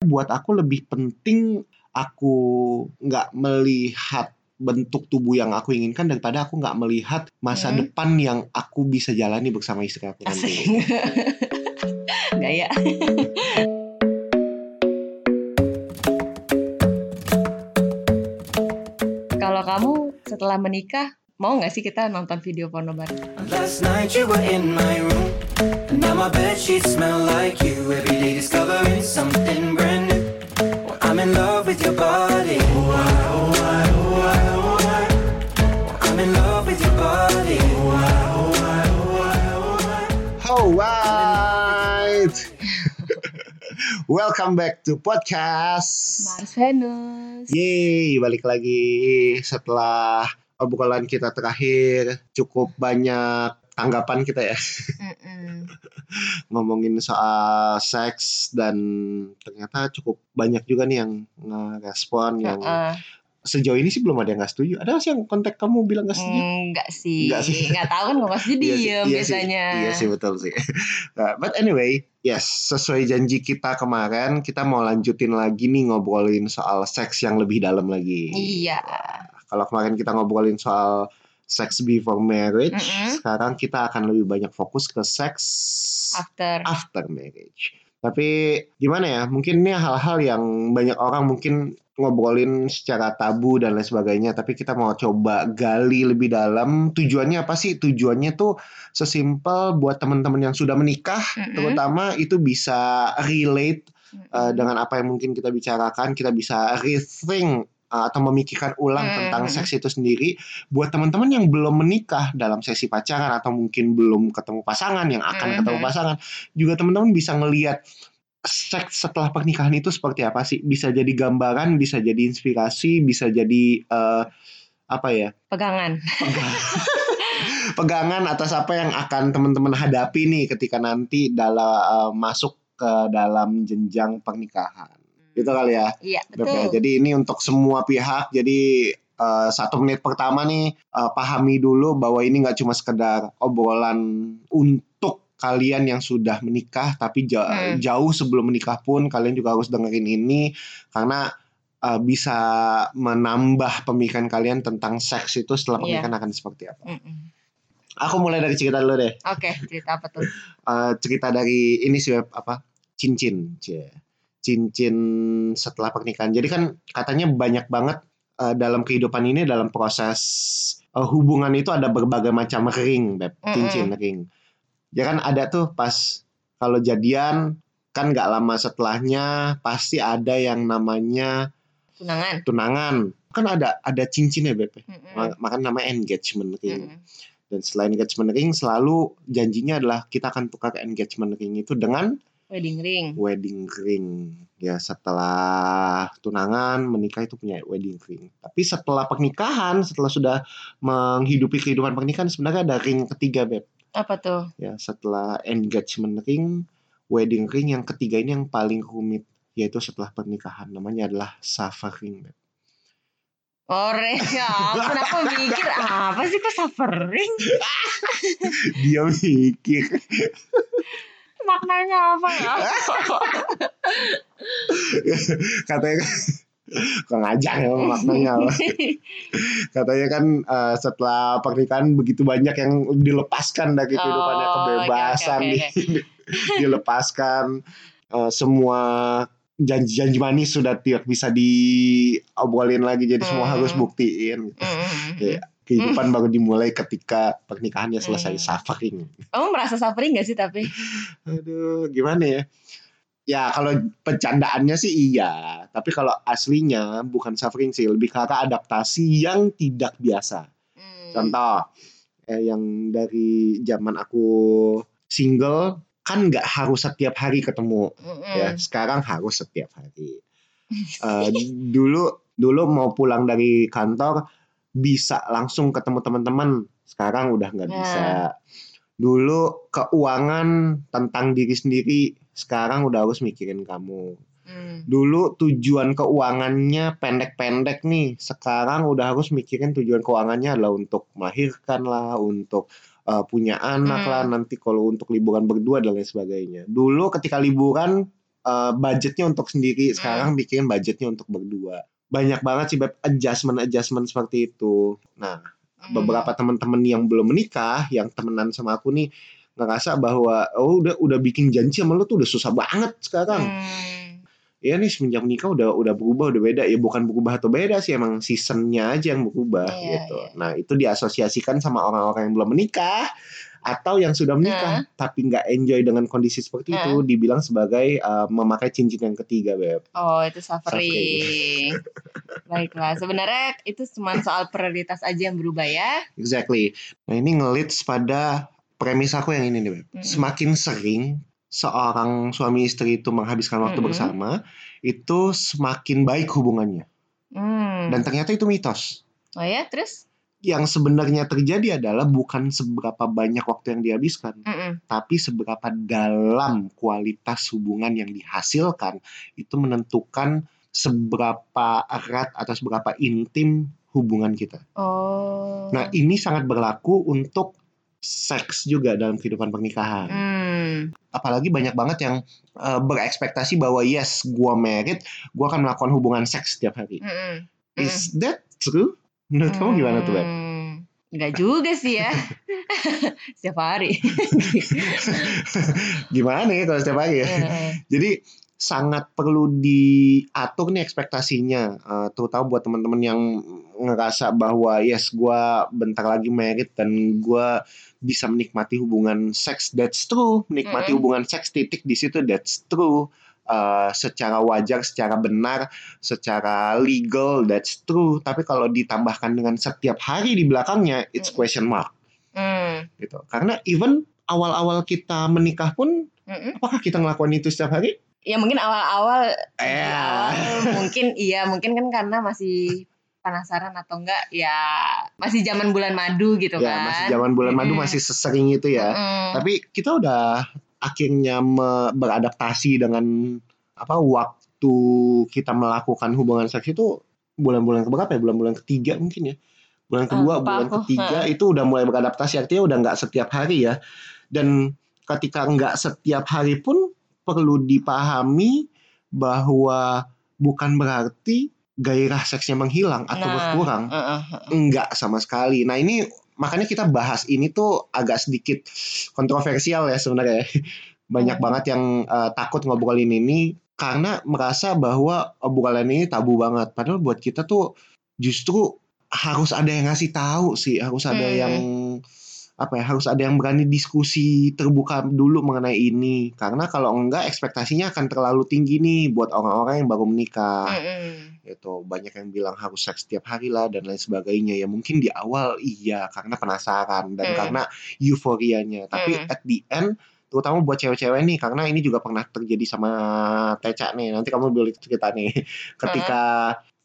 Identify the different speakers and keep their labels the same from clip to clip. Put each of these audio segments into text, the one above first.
Speaker 1: buat aku lebih penting aku nggak melihat bentuk tubuh yang aku inginkan daripada aku nggak melihat masa
Speaker 2: Hmm.
Speaker 1: depan yang aku bisa jalani bersama istri aku nanti.
Speaker 2: Gaya. Kalau kamu setelah menikah, mau nggak sih kita nonton video porno bareng?
Speaker 3: Last night you were in my room, and now my bed sheets smell like you. Every day discovering something brand with your body. Oh, I, oh, I, oh, I, oh, I. Well, I'm in love with your body. Oh, I, oh, I, oh, I, oh, I.
Speaker 1: Alright. Welcome back to podcast.
Speaker 2: Mars Venus.
Speaker 1: Yeay, balik lagi setelah obrolan kita terakhir cukup banyak tanggapan kita ya
Speaker 2: Mm-mm.
Speaker 1: ngomongin soal seks dan ternyata cukup banyak juga nih yang ngerespon yang sejauh ini sih belum ada yang nggak setuju. Ada nggak sih yang kontak kamu bilang nggak setuju?
Speaker 2: Enggak sih.
Speaker 1: Enggak sih.
Speaker 2: Enggak tahu kan kok pasti
Speaker 1: Iya sih,
Speaker 2: diem
Speaker 1: iya sih,
Speaker 2: biasanya.
Speaker 1: Iya sih betul sih. Nah, but anyway, yes, sesuai janji kita kemarin, kita mau lanjutin lagi nih ngobrolin soal seks yang lebih dalam lagi.
Speaker 2: Iya.
Speaker 1: Kalau kemarin kita ngobrolin soal seks before marriage,
Speaker 2: Mm-mm.
Speaker 1: sekarang kita akan lebih banyak fokus ke seks
Speaker 2: After.
Speaker 1: after marriage. Tapi gimana ya? Mungkin ini hal-hal yang banyak orang mungkin ngobrolin secara tabu dan lain sebagainya. Tapi kita mau coba gali lebih dalam. Tujuannya apa sih? Tujuannya tuh sesimpel buat teman-teman yang sudah menikah,
Speaker 2: Mm-mm.
Speaker 1: terutama itu bisa relate
Speaker 2: Mm-mm.
Speaker 1: uh, dengan apa yang mungkin kita bicarakan. Kita bisa rethink atau memikirkan ulang
Speaker 2: Hmm,
Speaker 1: tentang
Speaker 2: hmm.
Speaker 1: seks itu sendiri. Buat teman-teman yang belum menikah dalam sesi pacaran atau mungkin belum ketemu pasangan yang akan
Speaker 2: Hmm,
Speaker 1: ketemu
Speaker 2: hmm.
Speaker 1: pasangan, juga teman-teman bisa ngelihat seks setelah pernikahan itu seperti apa sih? Bisa jadi gambaran, bisa jadi inspirasi, bisa jadi uh, apa ya?
Speaker 2: Pegangan.
Speaker 1: pegang- pegangan atas apa yang akan teman-teman hadapi nih ketika nanti dalam uh, masuk ke dalam jenjang pernikahan. Gitu kali ya.
Speaker 2: Iya,
Speaker 1: Beb, ya.
Speaker 2: betul.
Speaker 1: Jadi ini untuk semua pihak. Jadi uh, satu menit pertama nih uh, pahami dulu bahwa ini nggak cuma sekedar obrolan untuk kalian yang sudah menikah, tapi ja-
Speaker 2: Hmm.
Speaker 1: jauh sebelum menikah pun kalian juga harus dengerin ini karena uh, bisa menambah pemikiran kalian tentang seks itu setelah
Speaker 2: Iya.
Speaker 1: pernikahan akan seperti apa.
Speaker 2: Mm-mm.
Speaker 1: Aku mulai dari cerita dulu deh.
Speaker 2: Oke, cerita apa tuh?
Speaker 1: Uh, cerita dari ini sih apa? Cincin, Cie. Cincin setelah pernikahan. Jadi kan katanya banyak banget uh, dalam kehidupan ini dalam proses uh, hubungan itu ada berbagai macam ring, Beb. Cincin ring. Ya kan ada tuh pas kalau jadian kan nggak lama setelahnya pasti ada yang namanya
Speaker 2: Tunangan.
Speaker 1: tunangan. Kan ada ada cincinnya, Beb.
Speaker 2: Mm-mm.
Speaker 1: Ma- Makanya namanya engagement ring.
Speaker 2: Mm-mm.
Speaker 1: Dan selain engagement ring selalu janjinya adalah kita akan tukar engagement ring itu dengan
Speaker 2: Wedding ring.
Speaker 1: wedding ring. Ya setelah tunangan menikah itu punya wedding ring. Tapi setelah pernikahan, setelah sudah menghidupi kehidupan pernikahan sebenarnya ada ring ketiga beb.
Speaker 2: Apa tuh?
Speaker 1: Ya setelah engagement ring, wedding ring yang ketiga ini yang paling rumit yaitu setelah pernikahan namanya adalah suffering beb.
Speaker 2: Ore, ya ampun aku mikir apa sih kok suffering?
Speaker 1: Dia mikir
Speaker 2: Maknanya apa ya?
Speaker 1: katanya kok ngajak ya maknanya apa. katanya kan eh, setelah pernikahan begitu banyak yang dilepaskan dari kehidupannya
Speaker 2: Oh,
Speaker 1: kebebasan
Speaker 2: oke,
Speaker 1: di- dilepaskan Eh, semua janji-janji manis sudah tidak bisa diobrolin lagi jadi semua
Speaker 2: Hmm.
Speaker 1: harus buktiin
Speaker 2: Mm-mm.
Speaker 1: Ya. Kehidupan baru dimulai ketika pernikahannya selesai
Speaker 2: Hmm.
Speaker 1: suffering
Speaker 2: Kamu merasa suffering gak sih tapi?
Speaker 1: aduh gimana ya ya kalau pencandaannya sih iya tapi kalau aslinya bukan suffering sih lebih ke arah adaptasi yang tidak biasa
Speaker 2: Hmm.
Speaker 1: Contoh, eh, yang dari zaman aku single kan nggak harus setiap hari ketemu
Speaker 2: Mm-mm.
Speaker 1: ya. Sekarang harus setiap hari. Eh, dulu dulu mau pulang dari kantor bisa langsung ketemu teman-teman. Sekarang udah nggak
Speaker 2: Nah.
Speaker 1: bisa. Dulu keuangan tentang diri sendiri. Sekarang udah harus mikirin kamu.
Speaker 2: Hmm.
Speaker 1: Dulu tujuan keuangannya pendek-pendek nih. Sekarang udah harus mikirin tujuan keuangannya adalah untuk melahirkan lah, untuk uh, punya anak
Speaker 2: Hmm.
Speaker 1: lah, nanti kalau untuk liburan berdua dan lain sebagainya. Dulu ketika liburan eh, budgetnya untuk sendiri, sekarang bikin budgetnya untuk berdua. Banyak banget sih Beb adjustment-adjustment seperti itu. Nah,
Speaker 2: Hmm.
Speaker 1: beberapa teman-teman yang belum menikah, yang temenan sama aku nih ngerasa bahwa oh udah udah bikin janji sama lu tuh udah susah banget sekarang.
Speaker 2: Hmm.
Speaker 1: Ya nih semenjak menikah udah udah berubah udah beda ya bukan berubah atau beda sih emang seasonnya aja yang berubah
Speaker 2: Iya,
Speaker 1: gitu.
Speaker 2: iya.
Speaker 1: Nah itu diasosiasikan sama orang-orang yang belum menikah atau yang sudah menikah tapi nggak enjoy dengan kondisi seperti itu dibilang sebagai uh, memakai cincin yang ketiga beb.
Speaker 2: Oh itu suffering. Baiklah, sebenarnya itu cuma soal prioritas aja yang berubah ya.
Speaker 1: Exactly. Nah ini ngelits pada premis aku yang ini nih beb.
Speaker 2: Mm-mm.
Speaker 1: Semakin sering seorang suami istri itu menghabiskan waktu
Speaker 2: Mm-mm.
Speaker 1: bersama itu semakin baik hubungannya.
Speaker 2: Hmm.
Speaker 1: Dan ternyata itu mitos.
Speaker 2: Oh ya, terus?
Speaker 1: Yang sebenarnya terjadi adalah bukan seberapa banyak waktu yang dihabiskan,
Speaker 2: Mm-mm.
Speaker 1: tapi seberapa dalam kualitas hubungan yang dihasilkan itu menentukan seberapa erat atau seberapa intim hubungan kita.
Speaker 2: Oh.
Speaker 1: Nah, ini sangat berlaku untuk seks juga dalam kehidupan pernikahan.
Speaker 2: Hmm.
Speaker 1: Apalagi banyak banget yang eh, berekspektasi bahwa yes, gua married, gua akan melakukan hubungan seks setiap hari.
Speaker 2: Mm-mm.
Speaker 1: Is that true? Menurut kamu gimana tuh, Beb?
Speaker 2: Hmm, Enggak juga sih ya. Setiap hari.
Speaker 1: Gimana ya kalau setiap hari ya?
Speaker 2: Heeh.
Speaker 1: Jadi sangat perlu diatur nih ekspektasinya, eh, terutama buat teman-teman yang ngerasa bahwa yes, gua bentar lagi married dan gua bisa menikmati hubungan seks, that's true. Menikmati
Speaker 2: Mm-mm.
Speaker 1: hubungan seks titik di situ, that's true. Eh, secara wajar, secara benar, secara legal, that's true. Tapi kalau ditambahkan dengan setiap hari di belakangnya, it's question mark
Speaker 2: Hmm.
Speaker 1: gitu. Karena even awal-awal kita menikah pun,
Speaker 2: Mm-mm.
Speaker 1: apakah kita ngelakuin itu setiap hari?
Speaker 2: Ya mungkin awal-awal
Speaker 1: Eh.
Speaker 2: awal mungkin iya mungkin kan karena masih penasaran atau enggak ya masih zaman bulan madu gitu
Speaker 1: ya
Speaker 2: kan.
Speaker 1: masih zaman bulan madu
Speaker 2: Mm-mm.
Speaker 1: masih sesering itu ya.
Speaker 2: Mm-mm.
Speaker 1: Tapi kita udah akhirnya me- beradaptasi dengan apa waktu kita melakukan hubungan seks itu bulan-bulan keberapa ya? Bulan-bulan ketiga mungkin ya. Bulan
Speaker 2: Ah,
Speaker 1: kedua,
Speaker 2: lupa
Speaker 1: bulan
Speaker 2: aku.
Speaker 1: ketiga itu udah mulai beradaptasi artinya udah nggak setiap hari ya. Dan ketika nggak setiap hari pun perlu dipahami bahwa bukan berarti gairah seksnya menghilang atau
Speaker 2: Nah,
Speaker 1: berkurang.
Speaker 2: heeh, heeh.
Speaker 1: Enggak sama sekali. Nah ini makanya kita bahas ini tuh agak sedikit kontroversial ya sebenarnya. Banyak
Speaker 2: Hmm.
Speaker 1: banget yang eh, takut ngobrolin ini karena merasa bahwa obrolan ini tabu banget. Padahal buat kita tuh justru harus ada yang ngasih tahu sih, harus ada
Speaker 2: Hmm.
Speaker 1: yang apa ya, harus ada yang berani diskusi terbuka dulu mengenai ini. Karena kalau enggak ekspektasinya akan terlalu tinggi nih buat orang-orang yang baru menikah
Speaker 2: Mm-mm.
Speaker 1: itu banyak yang bilang harus seks setiap hari lah dan lain sebagainya ya mungkin di awal iya karena penasaran dan
Speaker 2: Hmm.
Speaker 1: karena euforianya tapi
Speaker 2: Hmm.
Speaker 1: at the end terutama buat cewek-cewek nih karena ini juga pernah terjadi sama Teca nih nanti kamu boleh cerita nih ketika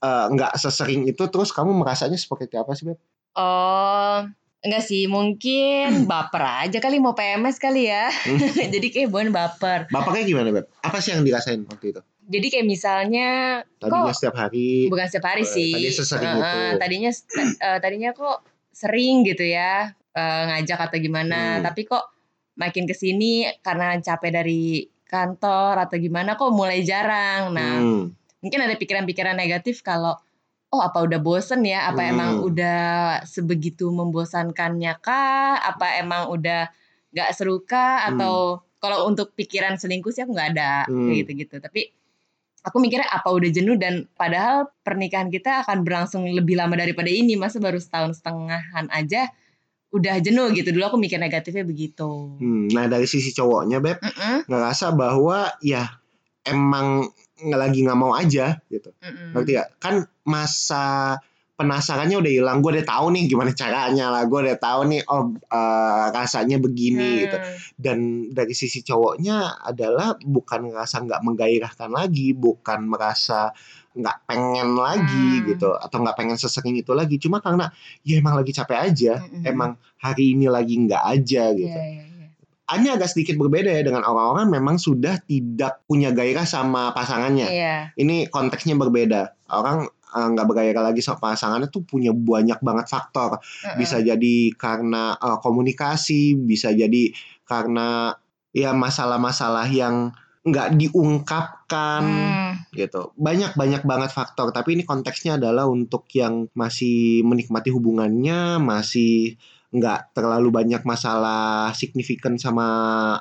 Speaker 1: eh, nggak sesering itu terus kamu merasanya seperti apa sih Beb?
Speaker 2: Oh, enggak sih, mungkin baper aja kali mau PMS kali ya.
Speaker 1: Hmm.
Speaker 2: Jadi kayak bukan baper.
Speaker 1: Bapaknya gimana Beb? Apa sih yang dirasain waktu itu?
Speaker 2: Jadi kayak misalnya
Speaker 1: Tadinya
Speaker 2: Kok-
Speaker 1: setiap hari
Speaker 2: bukan setiap hari
Speaker 1: Eh,
Speaker 2: sih.
Speaker 1: tadinya sesering
Speaker 2: Heeh,
Speaker 1: itu.
Speaker 2: Tadinya eh, tadinya kok sering gitu ya eh, ngajak atau gimana.
Speaker 1: Hmm.
Speaker 2: Tapi kok makin ke sini karena capek dari kantor atau gimana kok mulai jarang. Nah,
Speaker 1: Hmm.
Speaker 2: mungkin ada pikiran-pikiran negatif kalau oh apa udah bosen ya? Apa
Speaker 1: Hmm.
Speaker 2: emang udah sebegitu membosankannya kah? Apa emang udah nggak seru kah? Atau kalau untuk pikiran selingkuh sih aku nggak ada
Speaker 1: Hmm.
Speaker 2: kayak gitu-gitu. Tapi aku mikirnya apa udah jenuh dan padahal pernikahan kita akan berlangsung lebih lama daripada ini. Masa baru setahun setengahan aja udah jenuh gitu. Dulu aku mikir negatifnya begitu.
Speaker 1: Hmm, Nah dari sisi cowoknya Beb
Speaker 2: Mm-mm,
Speaker 1: ngerasa bahwa ya emang nggak lagi nggak mau aja gitu. Ngerti ya kan masa penasarannya udah hilang. Gue udah tahu nih gimana caranya lah. Gue udah tahu nih oh eh, rasanya begini gitu.
Speaker 2: Hmm.
Speaker 1: dan dari sisi cowoknya adalah bukan ngerasa nggak menggairahkan lagi bukan merasa nggak pengen lagi
Speaker 2: Hmm.
Speaker 1: gitu. Atau nggak pengen sesering itu lagi. Cuma karena ya emang lagi capek aja
Speaker 2: Mm-mm.
Speaker 1: emang hari ini lagi nggak aja gitu.
Speaker 2: Iya, iya,
Speaker 1: hanya agak sedikit berbeda ya dengan orang-orang memang sudah tidak punya gairah sama pasangannya.
Speaker 2: Iya.
Speaker 1: Ini konteksnya berbeda. Orang eh, nggak bergairah lagi sama pasangannya tuh punya banyak banget faktor.
Speaker 2: Mm-mm.
Speaker 1: Bisa jadi karena eh, komunikasi, bisa jadi karena ya masalah-masalah yang nggak diungkapkan
Speaker 2: Hmm.
Speaker 1: gitu. Banyak banyak banget faktor, tapi ini konteksnya adalah untuk yang masih menikmati hubungannya, masih nggak terlalu banyak masalah signifikan sama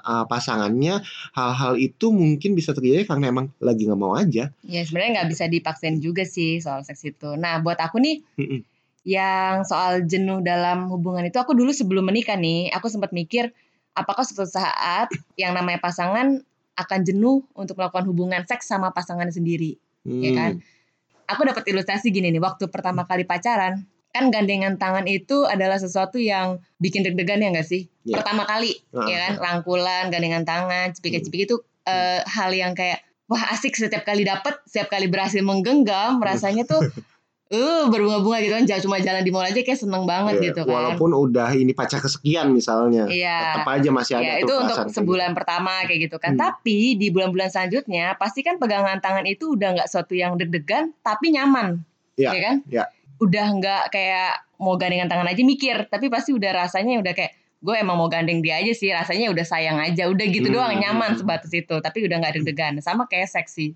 Speaker 1: uh, pasangannya. Hal-hal itu mungkin bisa terjadi karena emang lagi nggak mau aja.
Speaker 2: Ya sebenarnya nggak bisa dipaksain juga sih soal seks itu. Nah buat aku nih
Speaker 1: Mm-mm.
Speaker 2: yang soal jenuh dalam hubungan itu aku dulu sebelum menikah nih aku sempat mikir apakah suatu saat yang namanya pasangan akan jenuh untuk melakukan hubungan seks sama pasangan sendiri, ya
Speaker 1: Hmm.
Speaker 2: kan? Aku dapat ilustrasi gini nih waktu pertama kali pacaran kan gandengan tangan itu adalah sesuatu yang bikin deg-degan ya nggak sih?
Speaker 1: Iya.
Speaker 2: Pertama kali
Speaker 1: Ah.
Speaker 2: ya kan rangkulan, gandengan tangan, cepik-cepik itu eh, hal yang kayak wah asik setiap kali dapet, setiap kali berhasil menggenggam, rasanya tuh eh berbunga-bunga gitu kan, cuma jalan di mall aja kayak seneng banget
Speaker 1: Ya,
Speaker 2: gitu kan.
Speaker 1: Walaupun udah ini pacar kesekian misalnya,
Speaker 2: Iya.
Speaker 1: tetap aja masih ada
Speaker 2: Ya
Speaker 1: tuh
Speaker 2: itu untuk sebulan pertama kayak gitu kan.
Speaker 1: Hmm.
Speaker 2: Tapi di bulan-bulan selanjutnya pasti kan pegangan tangan itu udah nggak suatu yang deg-degan tapi nyaman.
Speaker 1: Iya,
Speaker 2: Ya kan?
Speaker 1: iya.
Speaker 2: Udah nggak kayak mau gandengan tangan aja mikir, tapi pasti udah rasanya udah kayak gue emang mau gandeng dia aja sih, rasanya udah sayang aja, udah gitu
Speaker 1: Hmm.
Speaker 2: doang nyaman sebatas itu, tapi udah nggak deg-degan. Sama kayak seksi.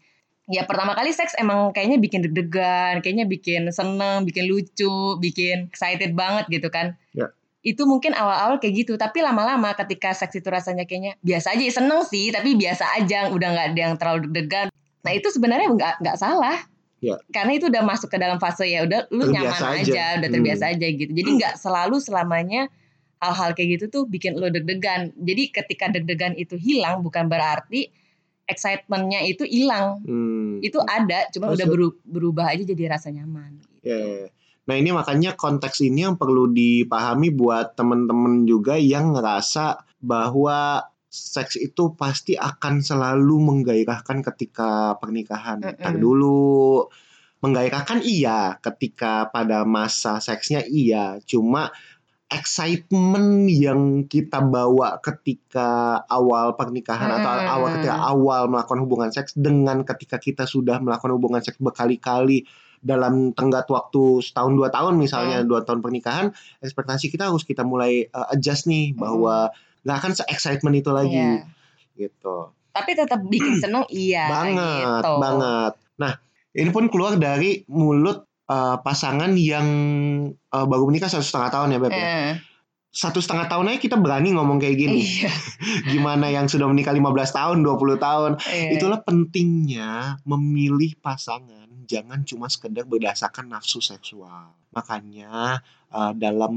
Speaker 2: Ya pertama kali seks emang kayaknya bikin deg-degan, kayaknya bikin seneng, bikin lucu, bikin excited banget gitu kan
Speaker 1: Ya.
Speaker 2: itu mungkin awal-awal kayak gitu tapi lama-lama ketika seks itu rasanya kayaknya biasa aja seneng sih tapi biasa aja udah nggak ada yang terlalu deg-degan nah itu sebenarnya nggak nggak salah
Speaker 1: Ya.
Speaker 2: karena itu udah masuk ke dalam fase ya udah lu
Speaker 1: Terbiasa
Speaker 2: nyaman
Speaker 1: aja.
Speaker 2: aja, udah terbiasa
Speaker 1: Hmm.
Speaker 2: aja gitu jadi nggak selalu selamanya hal-hal kayak gitu tuh bikin lu deg-degan jadi ketika deg-degan itu hilang bukan berarti excitementnya itu hilang
Speaker 1: Hmm.
Speaker 2: itu ada cuma udah berubah aja jadi rasa nyaman
Speaker 1: Ya, ya, ya. Nah ini makanya konteks ini yang perlu dipahami buat temen-temen juga yang ngerasa bahwa seks itu pasti akan selalu menggairahkan ketika pernikahan.
Speaker 2: Mm-mm.
Speaker 1: Ntar dulu menggairahkan iya ketika pada masa seksnya iya, cuma excitement yang kita bawa ketika awal pernikahan atau
Speaker 2: Mm-mm.
Speaker 1: awal ketika awal melakukan hubungan seks dengan ketika kita sudah melakukan hubungan seks berkali-kali dalam tenggat waktu setahun dua tahun misalnya
Speaker 2: Hmm.
Speaker 1: dua tahun pernikahan ekspektasi kita harus kita mulai uh, adjust nih bahwa nggak akan se excitement itu lagi
Speaker 2: Iya.
Speaker 1: gitu
Speaker 2: tapi tetap bikin seneng iya
Speaker 1: banget
Speaker 2: gitu.
Speaker 1: banget nah ini pun keluar dari mulut uh, pasangan yang uh, baru menikah satu setengah tahun ya Beb ya.
Speaker 2: Eh,
Speaker 1: satu setengah tahun aja kita berani ngomong kayak gini
Speaker 2: iya,
Speaker 1: gimana yang sudah menikah 15 tahun 20 tahun
Speaker 2: iya.
Speaker 1: Itulah pentingnya memilih pasangan jangan cuma sekedar berdasarkan nafsu seksual. Makanya uh, dalam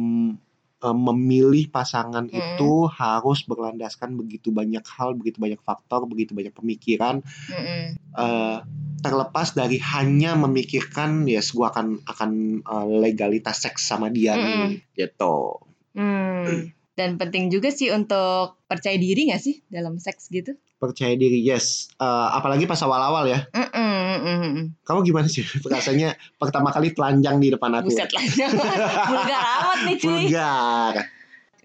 Speaker 1: uh, memilih pasangan
Speaker 2: Hmm.
Speaker 1: itu harus berlandaskan begitu banyak hal, begitu banyak faktor, begitu banyak pemikiran.
Speaker 2: Mm-mm.
Speaker 1: uh, terlepas dari hanya memikirkan yes gua akan akan uh, legalitas seks sama dia nih gitu.
Speaker 2: Hmm. Dan penting juga sih untuk percaya diri gak sih dalam seks gitu?
Speaker 1: Percaya diri yes. Uh, apalagi pas awal-awal ya.
Speaker 2: Mm-mm, mm-mm.
Speaker 1: Kamu gimana sih rasanya pertama kali telanjang di depan aku?
Speaker 2: Buset lah, vulgar amat nih cuy.
Speaker 1: Vulgar.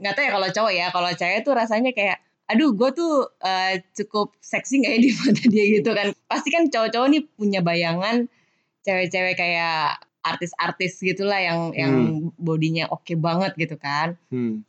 Speaker 2: Nggak tahu ya kalau cowok ya, kalau cewek tuh rasanya kayak, aduh gue tuh eh, cukup seksi gak ya di mata dia gitu kan. Pasti kan cowok-cowok nih punya bayangan cewek-cewek kayak artis-artis gitulah yang yang bodinya oke banget gitu kan.
Speaker 1: Hmm.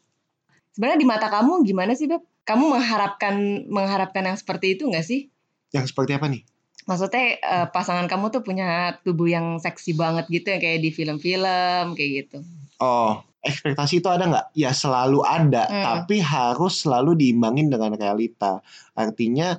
Speaker 2: Sebenarnya di mata kamu gimana sih Beb? Kamu mengharapkan mengharapkan yang seperti itu nggak sih?
Speaker 1: Yang seperti apa nih?
Speaker 2: Maksudnya eh, pasangan kamu tuh punya tubuh yang seksi banget gitu yang kayak di film-film kayak gitu.
Speaker 1: Oh, ekspektasi itu ada nggak? Ya selalu ada,
Speaker 2: Hmm.
Speaker 1: tapi harus selalu diimbangin dengan realita. Artinya,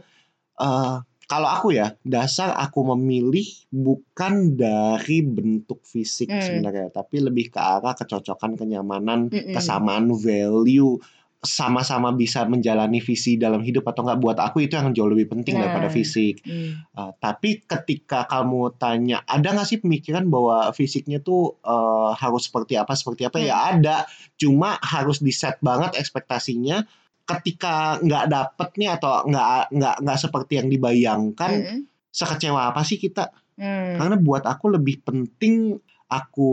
Speaker 1: eh kalau aku ya, dasar aku memilih bukan dari bentuk fisik
Speaker 2: Hmm.
Speaker 1: sebenarnya, tapi lebih ke arah kecocokan, kenyamanan,
Speaker 2: Mm-mm.
Speaker 1: kesamaan value, sama-sama bisa menjalani visi dalam hidup atau enggak buat aku itu yang jauh lebih penting
Speaker 2: Nah.
Speaker 1: daripada fisik.
Speaker 2: Hmm.
Speaker 1: Uh, tapi ketika kamu tanya, ada nggak sih pemikiran bahwa fisiknya tuh uh, harus seperti apa, seperti apa?
Speaker 2: Hmm.
Speaker 1: Ya ada, cuma harus di set banget ekspektasinya. Ketika nggak dapet nih atau nggak nggak nggak seperti yang dibayangkan,
Speaker 2: Mm-mm.
Speaker 1: sekecewa apa sih kita?
Speaker 2: Hmm.
Speaker 1: Karena buat aku lebih penting aku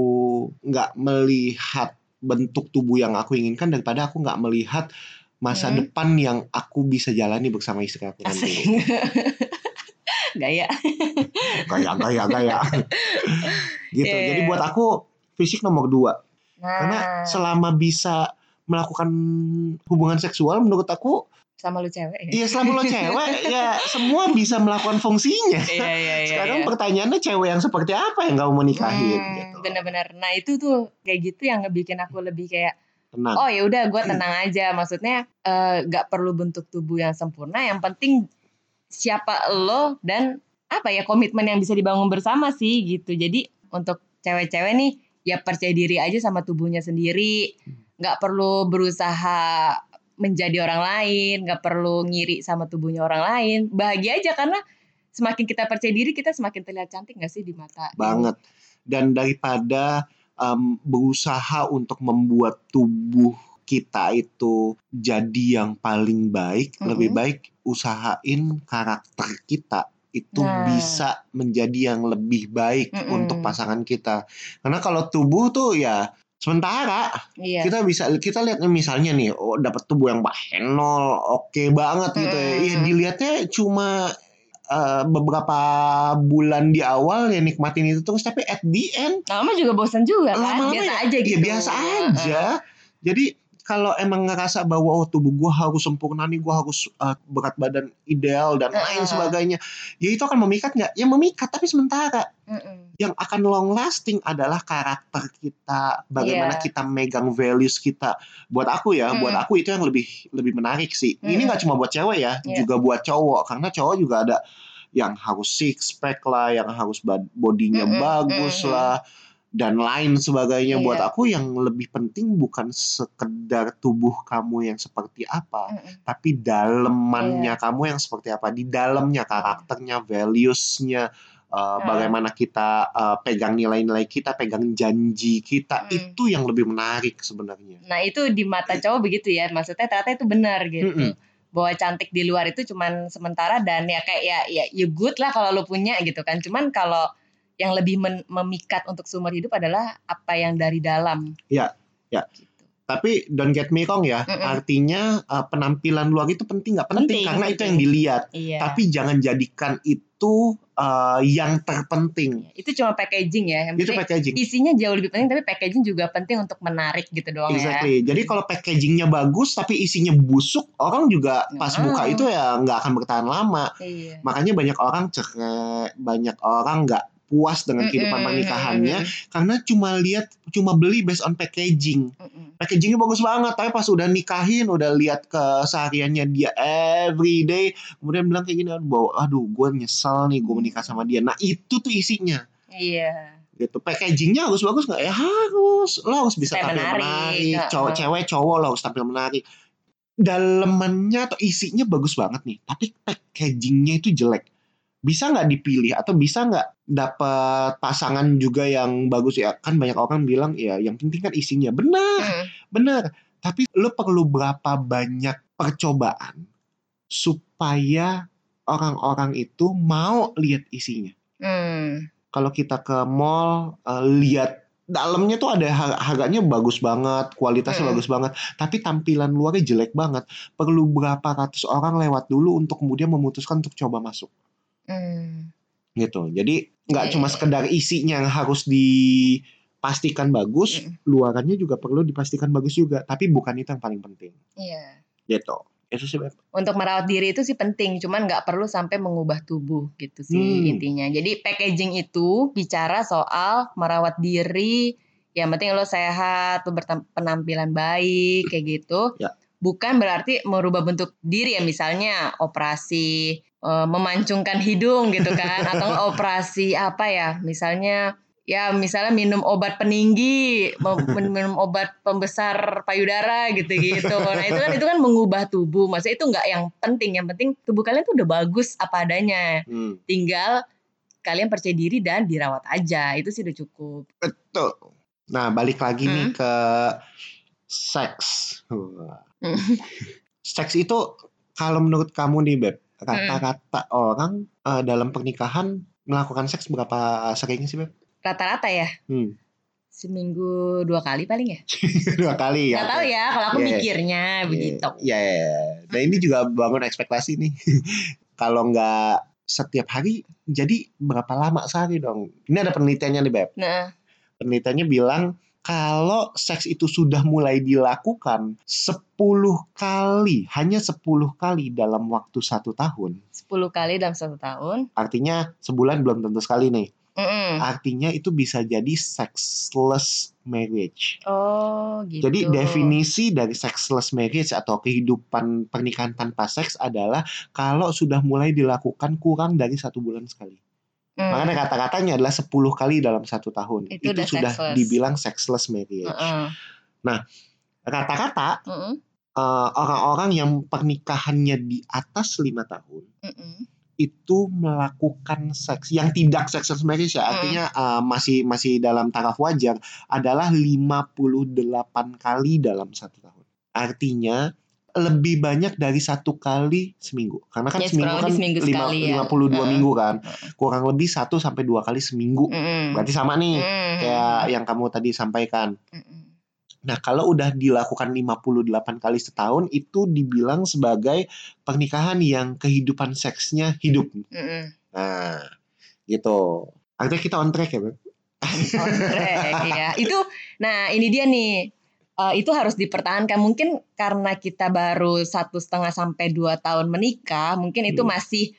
Speaker 1: nggak melihat bentuk tubuh yang aku inginkan daripada aku nggak melihat masa
Speaker 2: Hmm.
Speaker 1: depan yang aku bisa jalani bersama istri aku nanti.
Speaker 2: Gaya.
Speaker 1: gaya gaya gaya gitu
Speaker 2: Iya,
Speaker 1: jadi
Speaker 2: iya.
Speaker 1: buat aku fisik nomor dua
Speaker 2: Nah,
Speaker 1: karena selama bisa melakukan hubungan seksual menurut aku
Speaker 2: sama lu cewek ya.
Speaker 1: Iya selama lo cewek ya semua bisa melakukan fungsinya.
Speaker 2: Iya iya iya.
Speaker 1: Sekarang
Speaker 2: iya.
Speaker 1: pertanyaannya cewek yang seperti apa yang kamu mau nikahin
Speaker 2: Hmm,
Speaker 1: gitu.
Speaker 2: bener-bener. Nah itu tuh kayak gitu yang ngebikin aku lebih kayak
Speaker 1: Tenang.
Speaker 2: oh ya udah gue tenang aja. Maksudnya eh, nggak perlu bentuk tubuh yang sempurna. Yang penting siapa lo dan apa ya komitmen yang bisa dibangun bersama sih gitu. Jadi untuk cewek-cewek nih ya percaya diri aja sama tubuhnya sendiri. Nggak perlu berusaha menjadi orang lain, nggak perlu ngiri sama tubuhnya orang lain. Bahagia aja karena semakin kita percaya diri kita semakin terlihat cantik nggak sih di mata
Speaker 1: banget. Dan daripada em, berusaha untuk membuat tubuh kita itu jadi yang paling baik,
Speaker 2: Mhm.
Speaker 1: lebih baik usahain karakter kita itu
Speaker 2: Nah.
Speaker 1: bisa menjadi yang lebih baik
Speaker 2: Mm-mm.
Speaker 1: untuk pasangan kita. Karena kalau tubuh tuh ya sementara
Speaker 2: Iya.
Speaker 1: kita bisa kita lihatnya misalnya nih oh dapat tubuh yang bahenol oke banget gitu ya. Ya dilihatnya cuma eh, beberapa bulan di awal ya nikmatin itu terus tapi at the end
Speaker 2: Lama juga bosan juga kan,
Speaker 1: lama-lama
Speaker 2: biasa
Speaker 1: ya-
Speaker 2: aja
Speaker 1: ya
Speaker 2: gitu.
Speaker 1: biasa aja jadi kalau emang ngerasa bahwa oh tubuh gua harus sempurna nih gua harus eh, berat badan ideal dan lain
Speaker 2: Heeh.
Speaker 1: sebagainya ya itu akan memikat nggak ya memikat tapi sementara
Speaker 2: Mm-mm.
Speaker 1: yang akan long lasting adalah karakter kita, bagaimana
Speaker 2: Iya.
Speaker 1: kita megang values kita. Buat aku ya,
Speaker 2: Mm.
Speaker 1: buat aku itu yang lebih lebih menarik sih. Ini
Speaker 2: Mm.
Speaker 1: nggak cuma buat cewek ya,
Speaker 2: Iya.
Speaker 1: juga buat cowok. Karena cowok juga ada yang harus six pack lah, yang harus bodinya
Speaker 2: Mm-mm,
Speaker 1: bagus
Speaker 2: mm-mm.
Speaker 1: lah, dan lain sebagainya. Buat
Speaker 2: Iya.
Speaker 1: aku yang lebih penting bukan sekedar tubuh kamu yang seperti apa,
Speaker 2: Mm-mm.
Speaker 1: tapi dalemannya
Speaker 2: Iya.
Speaker 1: kamu yang seperti apa di dalamnya karakternya valuesnya uh,
Speaker 2: Ah.
Speaker 1: bagaimana kita uh, pegang nilai-nilai kita pegang janji kita
Speaker 2: Mm.
Speaker 1: itu yang lebih menarik sebenarnya
Speaker 2: Nah itu di mata cowok begitu ya, maksudnya ternyata itu benar gitu.
Speaker 1: Mm-mm.
Speaker 2: Bahwa cantik di luar itu cuman sementara dan ya kayak ya ya you good lah kalau lo punya gitu kan. Cuman kalau yang lebih men- memikat untuk seumur hidup adalah apa yang dari dalam.
Speaker 1: Iya, iya.
Speaker 2: Gitu.
Speaker 1: tapi don't get me wrong ya
Speaker 2: Mm-mm.
Speaker 1: artinya uh, penampilan luar itu penting nggak penting,
Speaker 2: Penting,
Speaker 1: karena itu
Speaker 2: penting.
Speaker 1: yang dilihat
Speaker 2: Iya.
Speaker 1: tapi jangan jadikan itu uh, yang terpenting
Speaker 2: itu cuma packaging ya. Yang
Speaker 1: itu packaging
Speaker 2: isinya jauh lebih penting tapi packaging juga penting untuk menarik gitu doang ya.
Speaker 1: Exactly. Jadi kalau packagingnya bagus tapi isinya busuk, orang juga pas
Speaker 2: Nggak
Speaker 1: buka itu ya nggak akan bertahan lama.
Speaker 2: Iya.
Speaker 1: Makanya banyak orang cerai, banyak orang nggak puas dengan kehidupan pernikahannya karena cuma lihat cuma beli based on packaging. Packagingnya bagus banget, tapi pas udah nikahin, udah lihat kesehariannya dia every day, kemudian bilang kayak gini, aduh, aduh gue nyesel nih gue menikah sama dia. Nah itu tuh isinya.
Speaker 2: Iya.
Speaker 1: gitu. Packagingnya harus bagus nggak? Ya harus. Lo harus bisa tampil
Speaker 2: menarik,
Speaker 1: menarik, cowok cewek cowok lo harus tampil menarik. Dalemannya atau isinya bagus banget nih tapi packagingnya itu jelek bisa nggak dipilih atau bisa nggak dapat pasangan juga yang bagus ya kan banyak orang bilang ya yang penting kan isinya benar
Speaker 2: Mm.
Speaker 1: benar tapi lo perlu berapa banyak percobaan supaya orang-orang itu mau lihat isinya
Speaker 2: Mm.
Speaker 1: kalau kita ke mall eh, lihat dalamnya tuh ada har- harganya bagus banget, kualitasnya
Speaker 2: Mm.
Speaker 1: bagus banget, tapi tampilan luarnya jelek banget. Perlu berapa ratus orang lewat dulu untuk kemudian memutuskan untuk coba masuk,
Speaker 2: Mm.
Speaker 1: gitu. Jadi nggak
Speaker 2: Iya,
Speaker 1: cuma
Speaker 2: iya.
Speaker 1: sekedar isinya yang harus dipastikan bagus,
Speaker 2: Mm.
Speaker 1: luarannya juga perlu dipastikan bagus juga. Tapi bukan itu yang paling penting,
Speaker 2: Iya.
Speaker 1: gitu. Itu sih
Speaker 2: untuk merawat diri itu sih penting, cuman nggak perlu sampai mengubah tubuh gitu sih
Speaker 1: Hmm.
Speaker 2: intinya. Jadi packaging itu bicara soal merawat diri, yang penting lo sehat, lo berpenampilan baik kayak gitu.
Speaker 1: Ya.
Speaker 2: Bukan berarti merubah bentuk diri ya misalnya operasi eh, memancungkan hidung gitu kan atau operasi apa ya misalnya ya misalnya minum obat peninggi, minum obat pembesar payudara gitu-gitu. Nah itu kan itu kan mengubah tubuh. Maksudnya itu nggak yang penting. Yang penting tubuh kalian tuh udah bagus apa adanya.
Speaker 1: Hmm,
Speaker 2: Tinggal kalian percaya diri dan dirawat aja. Itu sih udah cukup.
Speaker 1: betul. Nah balik lagi nih
Speaker 2: Hmm.
Speaker 1: ke seks. Wah.
Speaker 2: Hmm.
Speaker 1: seks itu kalau menurut kamu nih Beb,
Speaker 2: Hmm.
Speaker 1: rata-rata orang eh, dalam pernikahan melakukan seks berapa sering sih Beb?
Speaker 2: Rata-rata ya
Speaker 1: Hmm.
Speaker 2: seminggu dua kali paling ya.
Speaker 1: Dua kali ya.
Speaker 2: Tahu ya kalau aku
Speaker 1: Iya.
Speaker 2: mikirnya begitu.
Speaker 1: Iya, iya, iya. Nah ini juga bangun ekspektasi nih. kalau nggak setiap hari, jadi berapa lama sehari dong? Ini ada penelitiannya nih Beb.
Speaker 2: Nah,
Speaker 1: Penelitiannya bilang kalau seks itu sudah mulai dilakukan 10 kali, hanya 10 kali dalam waktu satu tahun.
Speaker 2: 10 kali dalam satu tahun.
Speaker 1: Artinya sebulan belum tentu sekali nih.
Speaker 2: Mm-mm.
Speaker 1: Artinya itu bisa jadi sexless marriage.
Speaker 2: Oh gitu.
Speaker 1: Jadi definisi dari sexless marriage atau kehidupan pernikahan tanpa seks adalah kalau sudah mulai dilakukan kurang dari satu bulan sekali.
Speaker 2: Mm.
Speaker 1: Makanya kata-katanya adalah 10 kali dalam satu tahun.
Speaker 2: Itu udah
Speaker 1: sudah
Speaker 2: sexless.
Speaker 1: dibilang sexless marriage.
Speaker 2: Mm-mm.
Speaker 1: Rata-rata
Speaker 2: Mm-mm.
Speaker 1: eh, orang-orang yang pernikahannya di atas lima tahun
Speaker 2: Mm-mm.
Speaker 1: itu melakukan seks yang tidak sexless marriage ya
Speaker 2: Hmm.
Speaker 1: artinya eh, masih masih dalam taraf wajar adalah 58 kali dalam satu tahun. Artinya lebih banyak dari satu kali seminggu. Karena kan
Speaker 2: Ya,
Speaker 1: seminggu kan
Speaker 2: seminggu
Speaker 1: lima-
Speaker 2: ya.
Speaker 1: 52
Speaker 2: Heeh.
Speaker 1: minggu kan. Kurang lebih satu sampai dua kali seminggu.
Speaker 2: Mm-mm.
Speaker 1: Berarti sama nih
Speaker 2: Mm.
Speaker 1: kayak yang kamu tadi sampaikan.
Speaker 2: Mm-mm.
Speaker 1: Nah, kalau udah dilakukan 58 kali setahun itu dibilang sebagai pernikahan yang kehidupan seksnya hidup.
Speaker 2: Mm-mm.
Speaker 1: Nah, gitu. Artinya kita on track ya, Beb?
Speaker 2: On track, ya. Itu, nah ini dia nih. Eh, itu harus dipertahankan. Mungkin karena kita baru satu setengah sampai dua tahun menikah, mungkin itu
Speaker 1: Hmm.
Speaker 2: masih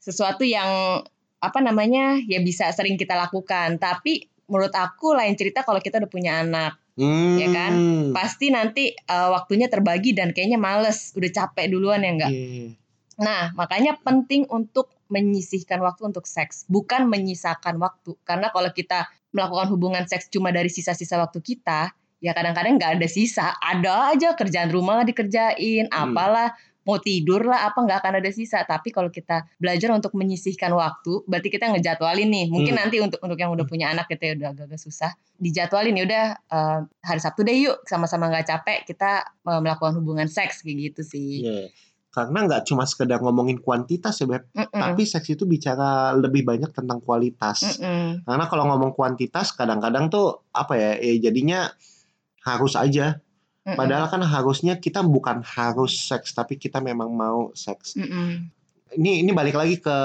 Speaker 2: sesuatu yang apa namanya ya bisa sering kita lakukan. Tapi menurut aku lain cerita kalau kita udah punya anak.
Speaker 1: Hmm.
Speaker 2: Ya kan? Pasti nanti eh, waktunya terbagi dan kayaknya males, udah capek duluan ya enggak.
Speaker 1: Iya.
Speaker 2: Nah, makanya penting untuk menyisihkan waktu untuk seks, bukan menyisakan waktu. Karena kalau kita melakukan hubungan seks cuma dari sisa-sisa waktu kita, ya kadang-kadang nggak ada sisa. Ada aja kerjaan rumah dikerjain,
Speaker 1: Hmm.
Speaker 2: apalah, mau tidur lah, apa nggak akan ada sisa. Tapi kalau kita belajar untuk menyisihkan waktu, berarti kita ngejadwalin nih. Mungkin
Speaker 1: Hmm.
Speaker 2: nanti untuk untuk yang udah punya anak kita udah agak-agak susah, dijadwalin ya udah eh, hari Sabtu deh yuk, sama-sama nggak capek kita eh, melakukan hubungan seks kayak gitu sih.
Speaker 1: Iya. Karena nggak cuma sekedar ngomongin kuantitas ya, Beb.
Speaker 2: Mm-mm.
Speaker 1: Tapi seks itu bicara lebih banyak tentang kualitas.
Speaker 2: Mm-mm.
Speaker 1: Karena kalau ngomong kuantitas kadang-kadang tuh apa ya, ya jadinya harus aja.
Speaker 2: Mm-mm.
Speaker 1: Padahal kan harusnya kita bukan harus seks, tapi kita memang mau seks.
Speaker 2: Mm-mm.
Speaker 1: Ini ini balik lagi ke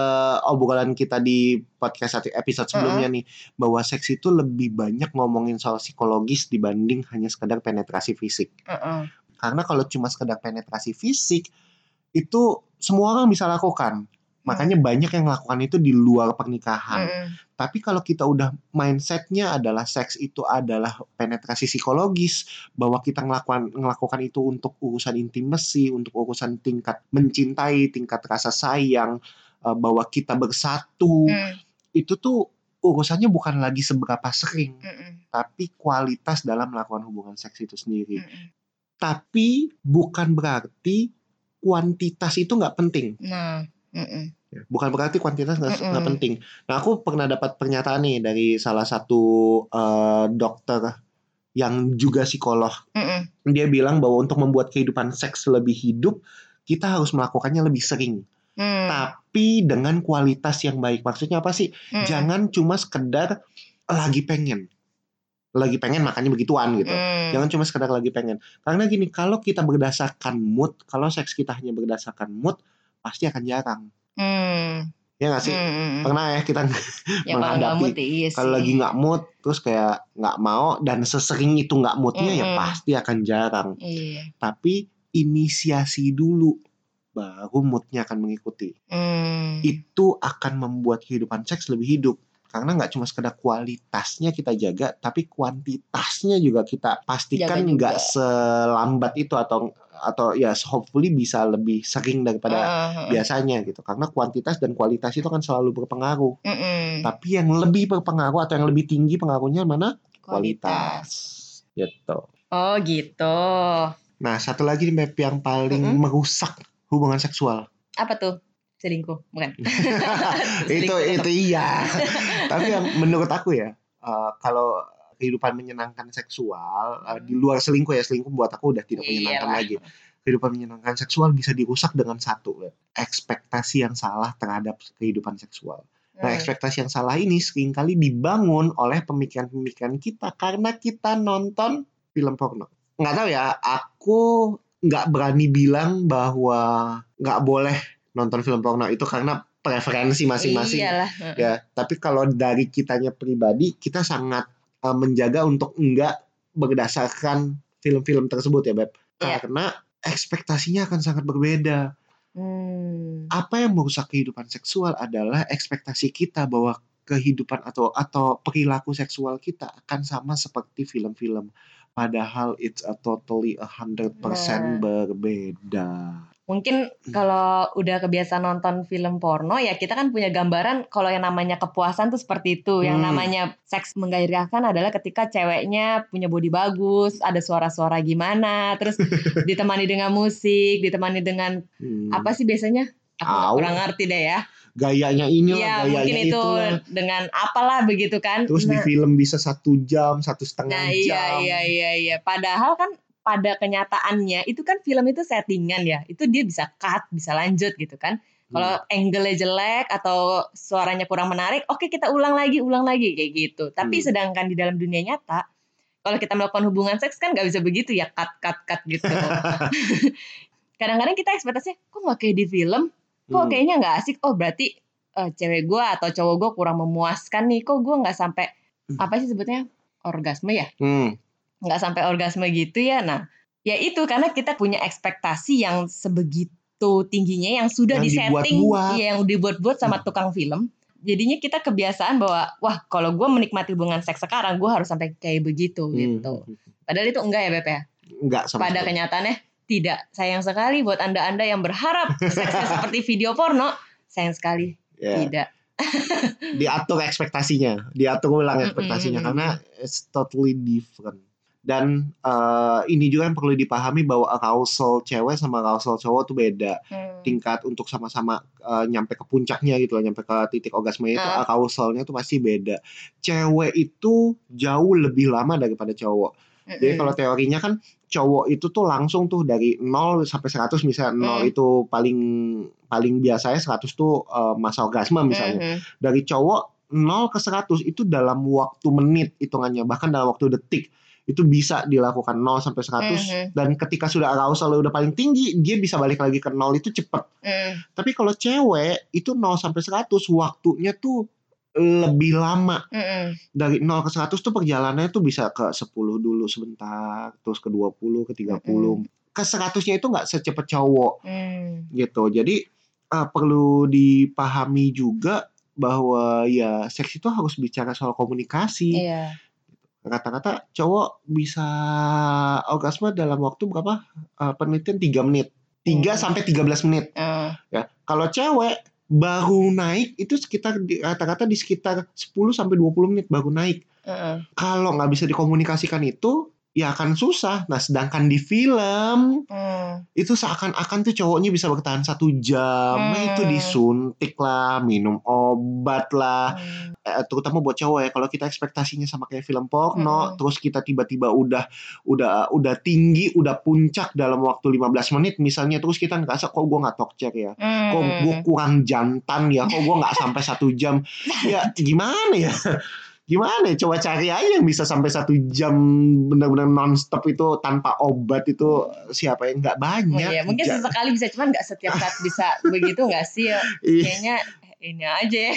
Speaker 1: obrolan kita di podcast episode sebelumnya nih, bahwa seks itu lebih banyak ngomongin soal psikologis dibanding hanya sekedar penetrasi fisik.
Speaker 2: Mm-mm.
Speaker 1: Karena kalau cuma sekedar penetrasi fisik itu semua orang bisa lakukan. Makanya banyak yang melakukan itu di luar pernikahan.
Speaker 2: Mm-mm.
Speaker 1: Tapi kalau kita udah mindsetnya adalah seks itu adalah penetrasi psikologis, bahwa kita ngelakukan ngelakukan itu untuk urusan intimasi, untuk urusan tingkat mencintai, tingkat rasa sayang, eh, bahwa kita bersatu,
Speaker 2: Mm.
Speaker 1: itu tuh urusannya bukan lagi seberapa sering,
Speaker 2: Mm-mm.
Speaker 1: tapi kualitas dalam melakukan hubungan seks itu sendiri.
Speaker 2: Mm-mm.
Speaker 1: Tapi bukan berarti kuantitas itu nggak penting.
Speaker 2: Nah, mm-mm.
Speaker 1: Ya, Bukan berarti kuantitas nggak penting. Nah, aku pernah dapat pernyataan nih dari salah satu eh, dokter yang juga psikolog.
Speaker 2: Mm-mm.
Speaker 1: Dia bilang bahwa untuk membuat kehidupan seks lebih hidup, kita harus melakukannya lebih sering,
Speaker 2: Mm.
Speaker 1: tapi dengan kualitas yang baik. Maksudnya apa sih?
Speaker 2: Mm.
Speaker 1: Jangan cuma sekedar lagi pengen, lagi pengen makanya begituan gitu.
Speaker 2: Mm.
Speaker 1: Jangan cuma sekedar lagi pengen. Karena gini, kalau kita berdasarkan mood, kalau seks kita hanya berdasarkan mood, pasti akan jarang.
Speaker 2: Mm.
Speaker 1: Ya nggak sih?
Speaker 2: Mm-mm.
Speaker 1: Pernah ya kita
Speaker 2: Ya
Speaker 1: menghadapi
Speaker 2: ya iya
Speaker 1: kalau lagi nggak mood, terus kayak nggak mau dan sesering itu nggak moodnya ya
Speaker 2: Mm-mm.
Speaker 1: pasti akan jarang.
Speaker 2: Iya.
Speaker 1: Tapi inisiasi dulu, baru moodnya akan mengikuti.
Speaker 2: Mm.
Speaker 1: Itu akan membuat kehidupan seks lebih hidup. Karena nggak cuma sekedar kualitasnya kita jaga, tapi kuantitasnya juga kita pastikan nggak selambat itu atau atau ya hopefully bisa lebih sering daripada
Speaker 2: ah.
Speaker 1: biasanya gitu. Karena kuantitas dan kualitas itu kan selalu berpengaruh.
Speaker 2: Mm-mm.
Speaker 1: Tapi yang lebih berpengaruh atau yang lebih tinggi pengaruhnya mana? Kualitas. Gitu.
Speaker 2: Oh gitu.
Speaker 1: Nah, satu lagi nih Beb, yang paling
Speaker 2: Mm-mm.
Speaker 1: merusak hubungan seksual.
Speaker 2: Apa tuh? Selingkuh, bukan?
Speaker 1: itu
Speaker 2: Selingkuh
Speaker 1: itu iya. Tapi yang menurut aku ya, eh, kalau kehidupan menyenangkan seksual eh, di luar selingkuh ya selingkuh buat aku udah tidak menyenangkan
Speaker 2: Iyalah.
Speaker 1: lagi. Kehidupan menyenangkan seksual bisa dirusak dengan satu, Beb. ekspektasi yang salah terhadap kehidupan seksual. Nah,
Speaker 2: Mm.
Speaker 1: ekspektasi yang salah ini sering kali dibangun oleh pemikiran-pemikiran kita karena kita nonton film porno. Nggak tahu ya, aku nggak berani bilang bahwa nggak boleh nonton film porno itu karena preferensi masing-masing. Ya, tapi kalau dari kitanya pribadi, kita sangat eh, menjaga untuk enggak berdasarkan film-film tersebut ya Beb.
Speaker 2: Iya.
Speaker 1: Karena ekspektasinya akan sangat berbeda.
Speaker 2: Hmm.
Speaker 1: Apa yang merusak kehidupan seksual adalah ekspektasi kita bahwa kehidupan atau atau perilaku seksual kita akan sama seperti film-film. Padahal it's a totally a hundred percent berbeda.
Speaker 2: Mungkin kalau udah kebiasaan nonton film porno ya kita kan punya gambaran kalau yang namanya kepuasan tuh seperti itu. Yang
Speaker 1: Hmm.
Speaker 2: namanya seks menggairahkan adalah ketika ceweknya punya body bagus, ada suara-suara gimana, terus ditemani dengan musik, ditemani dengan
Speaker 1: Hmm.
Speaker 2: apa sih biasanya? Aku kurang ngerti deh ya.
Speaker 1: Gayanya ini
Speaker 2: Iya
Speaker 1: gayanya
Speaker 2: mungkin itu
Speaker 1: itulah.
Speaker 2: dengan apalah begitu kan.
Speaker 1: Terus di
Speaker 2: Nah,
Speaker 1: film bisa satu jam, satu setengah
Speaker 2: Nah iya
Speaker 1: jam.
Speaker 2: iya iya iya. Padahal kan pada kenyataannya itu kan film itu settingan ya. Itu dia bisa cut, bisa lanjut gitu kan. Kalau
Speaker 1: Hmm.
Speaker 2: angle-nya jelek atau suaranya kurang menarik, oke kita ulang lagi, ulang lagi kayak gitu. Tapi
Speaker 1: Hmm.
Speaker 2: sedangkan di dalam dunia nyata, kalau kita melakukan hubungan seks kan nggak bisa begitu ya, cut cut cut gitu. Kadang-kadang kita ekspektasinya kok nggak kayak di film, kok
Speaker 1: Hmm.
Speaker 2: kayaknya nggak asik. Oh berarti eh, cewek gue atau cowok gue kurang memuaskan nih. Kok gue nggak sampai
Speaker 1: Hmm.
Speaker 2: apa sih sebutnya orgasme ya?
Speaker 1: Hmm.
Speaker 2: Nggak sampai orgasme gitu ya. Nah, ya itu karena kita punya ekspektasi yang sebegitu tingginya yang sudah
Speaker 1: Yang
Speaker 2: disetting, ya, yang dibuat-buat sama tukang film. Jadinya kita kebiasaan bahwa wah kalau gue menikmati hubungan seks sekarang gue harus sampai kayak begitu
Speaker 1: Hmm.
Speaker 2: gitu. Padahal itu enggak ya Beb ya.
Speaker 1: Enggak sama
Speaker 2: Pada
Speaker 1: sekali.
Speaker 2: kenyataannya tidak. Sayang sekali buat anda-anda yang berharap seksnya seperti video porno. Sayang sekali
Speaker 1: Ya.
Speaker 2: tidak.
Speaker 1: diatur ekspektasinya, diatur ulang ekspektasinya
Speaker 2: Mm-mm.
Speaker 1: karena it's totally different. Dan eh, ini juga yang perlu dipahami bahwa arousal cewek sama arousal cowok tuh beda.
Speaker 2: Hmm.
Speaker 1: Tingkat untuk sama-sama eh, nyampe ke puncaknya gitu loh, nyampe ke titik orgasme itu
Speaker 2: Ah.
Speaker 1: arousalnya tuh pasti beda. Cewek itu jauh lebih lama daripada cowok. Jadi
Speaker 2: Mm-mm.
Speaker 1: kalau teorinya kan cowok itu tuh langsung tuh dari 0 sampai 100 misalnya 0
Speaker 2: Hmm.
Speaker 1: itu paling paling biasanya 100 tuh eh, masa orgasme misalnya
Speaker 2: Mhm.
Speaker 1: dari cowok 0 ke 100 itu dalam waktu menit hitungannya bahkan dalam waktu detik itu bisa dilakukan 0 sampai 100
Speaker 2: Mhm.
Speaker 1: dan ketika sudah arousal udah paling tinggi dia bisa balik lagi ke 0 itu cepet
Speaker 2: Mm.
Speaker 1: tapi kalau cewek itu 0 sampai 100 waktunya tuh lebih lama
Speaker 2: Mm-mm.
Speaker 1: dari 0 ke 100 tuh perjalanannya tuh bisa ke 10 dulu sebentar terus ke 20 ke 30 ke 100-nya itu nggak secepat cowok
Speaker 2: Mm.
Speaker 1: gitu. Jadi eh, perlu dipahami juga bahwa ya seks itu harus bicara soal komunikasi.
Speaker 2: Iya.
Speaker 1: Kata-kata cowok bisa orgasme dalam waktu berapa? Eh, penelitian 3 menit. 3
Speaker 2: Hmm.
Speaker 1: sampai 13 menit
Speaker 2: Ah.
Speaker 1: ya. Kalau cewek baru naik itu sekitar rata-rata di sekitar 10 sampai 20 menit baru naik.
Speaker 2: Heeh.
Speaker 1: Kalau nggak bisa dikomunikasikan itu ya akan susah. Nah, sedangkan di film
Speaker 2: Hmm.
Speaker 1: itu seakan-akan tuh cowoknya bisa bertahan satu jam Nah,
Speaker 2: Hmm.
Speaker 1: itu disuntik lah minum obat lah
Speaker 2: Hmm.
Speaker 1: Eh, terutama buat cowok ya kalau kita ekspektasinya sama kayak film porno
Speaker 2: Hmm.
Speaker 1: terus kita tiba-tiba udah udah udah tinggi udah puncak dalam waktu 15 menit misalnya terus kita ngerasa kok gue nggak tokcer ya kok
Speaker 2: Hmm.
Speaker 1: gue kurang jantan ya kok gue nggak sampai satu jam ya gimana ya gimana ya coba cari aja yang bisa sampai satu jam benar-benar nonstop itu tanpa obat itu siapa yang nggak
Speaker 2: Oh
Speaker 1: banyak
Speaker 2: iya, mungkin
Speaker 1: Ja-
Speaker 2: sesekali bisa, cuman nggak setiap saat bisa begitu nggak sih? ya?
Speaker 1: Ih,
Speaker 2: Kayaknya ini aja. ya.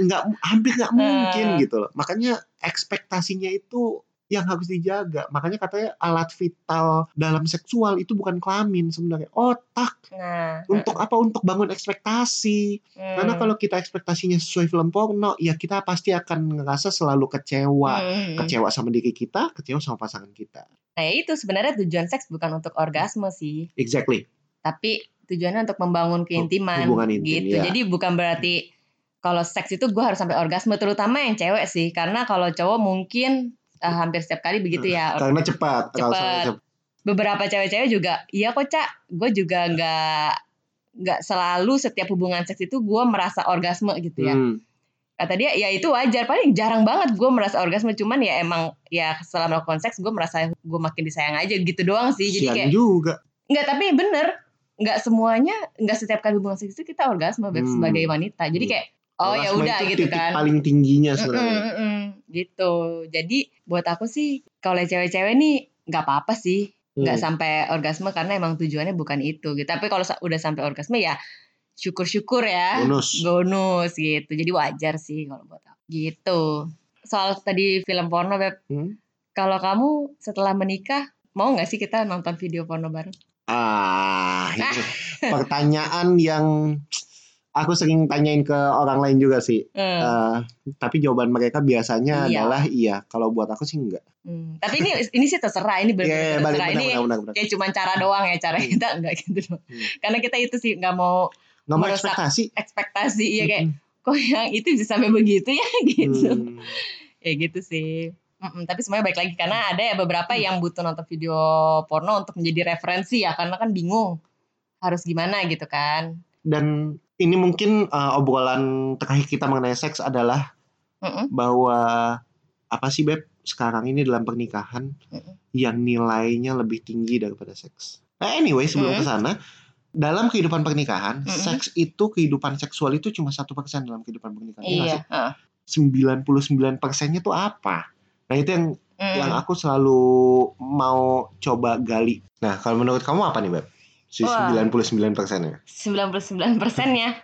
Speaker 1: nggak hampir nggak mungkin
Speaker 2: Eh.
Speaker 1: gitu loh makanya ekspektasinya itu yang harus dijaga makanya katanya alat vital dalam seksual itu bukan kelamin sebenarnya otak
Speaker 2: Nah,
Speaker 1: untuk apa untuk bangun ekspektasi
Speaker 2: hmm.
Speaker 1: Karena kalau kita ekspektasinya sesuai film porno, ya kita pasti akan ngerasa selalu kecewa.
Speaker 2: Hmm.
Speaker 1: Kecewa sama diri kita, kecewa sama pasangan kita.
Speaker 2: Nah itu sebenarnya tujuan seks bukan untuk orgasme sih,
Speaker 1: Exactly.
Speaker 2: tapi tujuannya untuk membangun keintiman.
Speaker 1: Hubungan intim,
Speaker 2: gitu.
Speaker 1: ya.
Speaker 2: Jadi bukan berarti kalau seks itu gue harus sampai orgasme, terutama yang cewek sih, karena kalau cowok mungkin eh, hampir setiap kali begitu ya.
Speaker 1: Karena cepat. kalau
Speaker 2: Cepat. beberapa cewek-cewek juga iya kok cak gue juga nggak nggak selalu setiap hubungan seks itu gue merasa orgasme gitu ya
Speaker 1: Hmm.
Speaker 2: kata dia ya itu wajar paling jarang banget gue merasa orgasme cuman ya emang ya setelah melakukan seks gue merasa gue makin disayang aja gitu doang sih jadi
Speaker 1: Sian
Speaker 2: kayak
Speaker 1: juga.
Speaker 2: nggak tapi bener nggak semuanya nggak setiap kali hubungan seks itu kita orgasme
Speaker 1: Hmm.
Speaker 2: sebagai wanita jadi
Speaker 1: Hmm.
Speaker 2: kayak oh ya udah
Speaker 1: itu
Speaker 2: gitu
Speaker 1: titik
Speaker 2: kan
Speaker 1: paling tingginya sebenarnya.
Speaker 2: mm-mm, gitu jadi buat aku sih kalau cewek-cewek nih nggak apa-apa sih nggak
Speaker 1: Hmm.
Speaker 2: sampai orgasme karena emang tujuannya bukan itu gitu. Tapi kalau udah sampai orgasme ya syukur-syukur ya.
Speaker 1: Bonus.
Speaker 2: Bonus gitu. Jadi wajar sih kalau buat aku. Gitu. Soal tadi film porno Beb,
Speaker 1: Hmm.
Speaker 2: Kalau kamu setelah menikah mau nggak sih kita nonton video porno bareng?
Speaker 1: Ah, itu pertanyaan yang aku sering tanyain ke orang lain juga sih.
Speaker 2: Hmm.
Speaker 1: Eh, tapi jawaban mereka biasanya
Speaker 2: Iya.
Speaker 1: adalah iya. Kalau buat aku sih enggak.
Speaker 2: Hmm. Tapi ini ini sih terserah, ini
Speaker 1: Iya,
Speaker 2: benar-benar
Speaker 1: iya, balik
Speaker 2: terserah.
Speaker 1: benar,
Speaker 2: Ini
Speaker 1: benar, benar, benar.
Speaker 2: kayak cuma cara doang ya cara kita enggak gitu doang.
Speaker 1: Hmm.
Speaker 2: Karena kita itu sih nggak mau
Speaker 1: Nggak mau ekspektasi.
Speaker 2: ekspektasi ya kayak
Speaker 1: Mm-mm.
Speaker 2: kok yang itu bisa sampai begitu ya gitu.
Speaker 1: Hmm.
Speaker 2: Ya gitu sih. Mm-mm, tapi semuanya baik lagi karena ada ya beberapa yang butuh nonton video porno untuk menjadi referensi ya karena kan bingung harus gimana gitu kan.
Speaker 1: Dan ini mungkin uh, obrolan terakhir kita mengenai seks adalah
Speaker 2: Mm-mm.
Speaker 1: bahwa apa sih beb sekarang ini dalam pernikahan
Speaker 2: Mm-mm.
Speaker 1: yang nilainya lebih tinggi daripada seks. Nah, anyway sebelum
Speaker 2: Mm.
Speaker 1: ke sana dalam kehidupan pernikahan
Speaker 2: Mm-mm.
Speaker 1: seks itu kehidupan seksual itu cuma satu persen dalam kehidupan pernikahan. Iya nggak
Speaker 2: Iya.
Speaker 1: sih?
Speaker 2: heeh.
Speaker 1: 99 persennya tuh apa? Nah itu yang
Speaker 2: Mm.
Speaker 1: yang aku selalu mau coba gali. Nah kalau menurut kamu apa nih beb? Si
Speaker 2: Wah.
Speaker 1: 99 persennya?
Speaker 2: 99 persennya.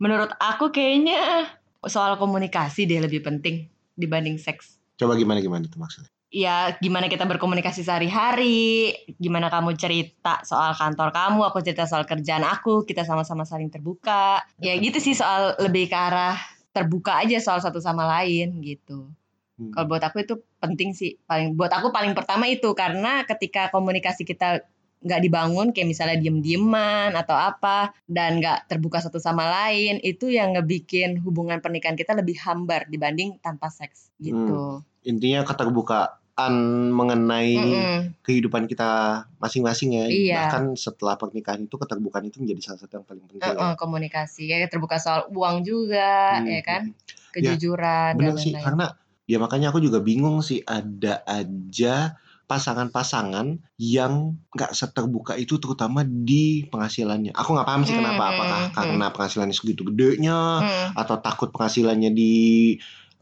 Speaker 2: Menurut aku kayaknya soal komunikasi deh lebih penting dibanding seks.
Speaker 1: Coba gimana gimana tuh maksudnya?
Speaker 2: Ya gimana kita berkomunikasi sehari-hari, gimana kamu cerita soal kantor kamu, aku cerita soal kerjaan aku, kita sama-sama saling terbuka. Ya gitu sih soal lebih ke arah terbuka aja soal satu sama lain gitu.
Speaker 1: Hmm.
Speaker 2: Kalau buat aku itu penting sih. Paling buat aku paling pertama itu karena ketika komunikasi kita nggak dibangun kayak misalnya diem-dieman atau apa dan nggak terbuka satu sama lain itu yang ngebikin hubungan pernikahan kita lebih hambar dibanding tanpa seks gitu.
Speaker 1: Intinya keterbukaan mengenai
Speaker 2: Mm-mm.
Speaker 1: kehidupan kita masing-masing ya.
Speaker 2: Iya.
Speaker 1: Bahkan setelah pernikahan itu keterbukaan itu menjadi salah satu yang paling penting. ya.
Speaker 2: Uh-uh, komunikasi ya terbuka soal uang juga
Speaker 1: Hmm,
Speaker 2: ya kan
Speaker 1: hmm.
Speaker 2: kejujuran
Speaker 1: Bener
Speaker 2: dan
Speaker 1: sih,
Speaker 2: lain-lain.
Speaker 1: karena ya makanya aku juga bingung sih ada aja pasangan-pasangan yang nggak seterbuka itu terutama di penghasilannya. Aku nggak paham sih
Speaker 2: Hmm,
Speaker 1: kenapa.
Speaker 2: hmm,
Speaker 1: Apakah
Speaker 2: hmm.
Speaker 1: karena penghasilannya segitu gedenya
Speaker 2: Hmm,
Speaker 1: atau takut penghasilannya di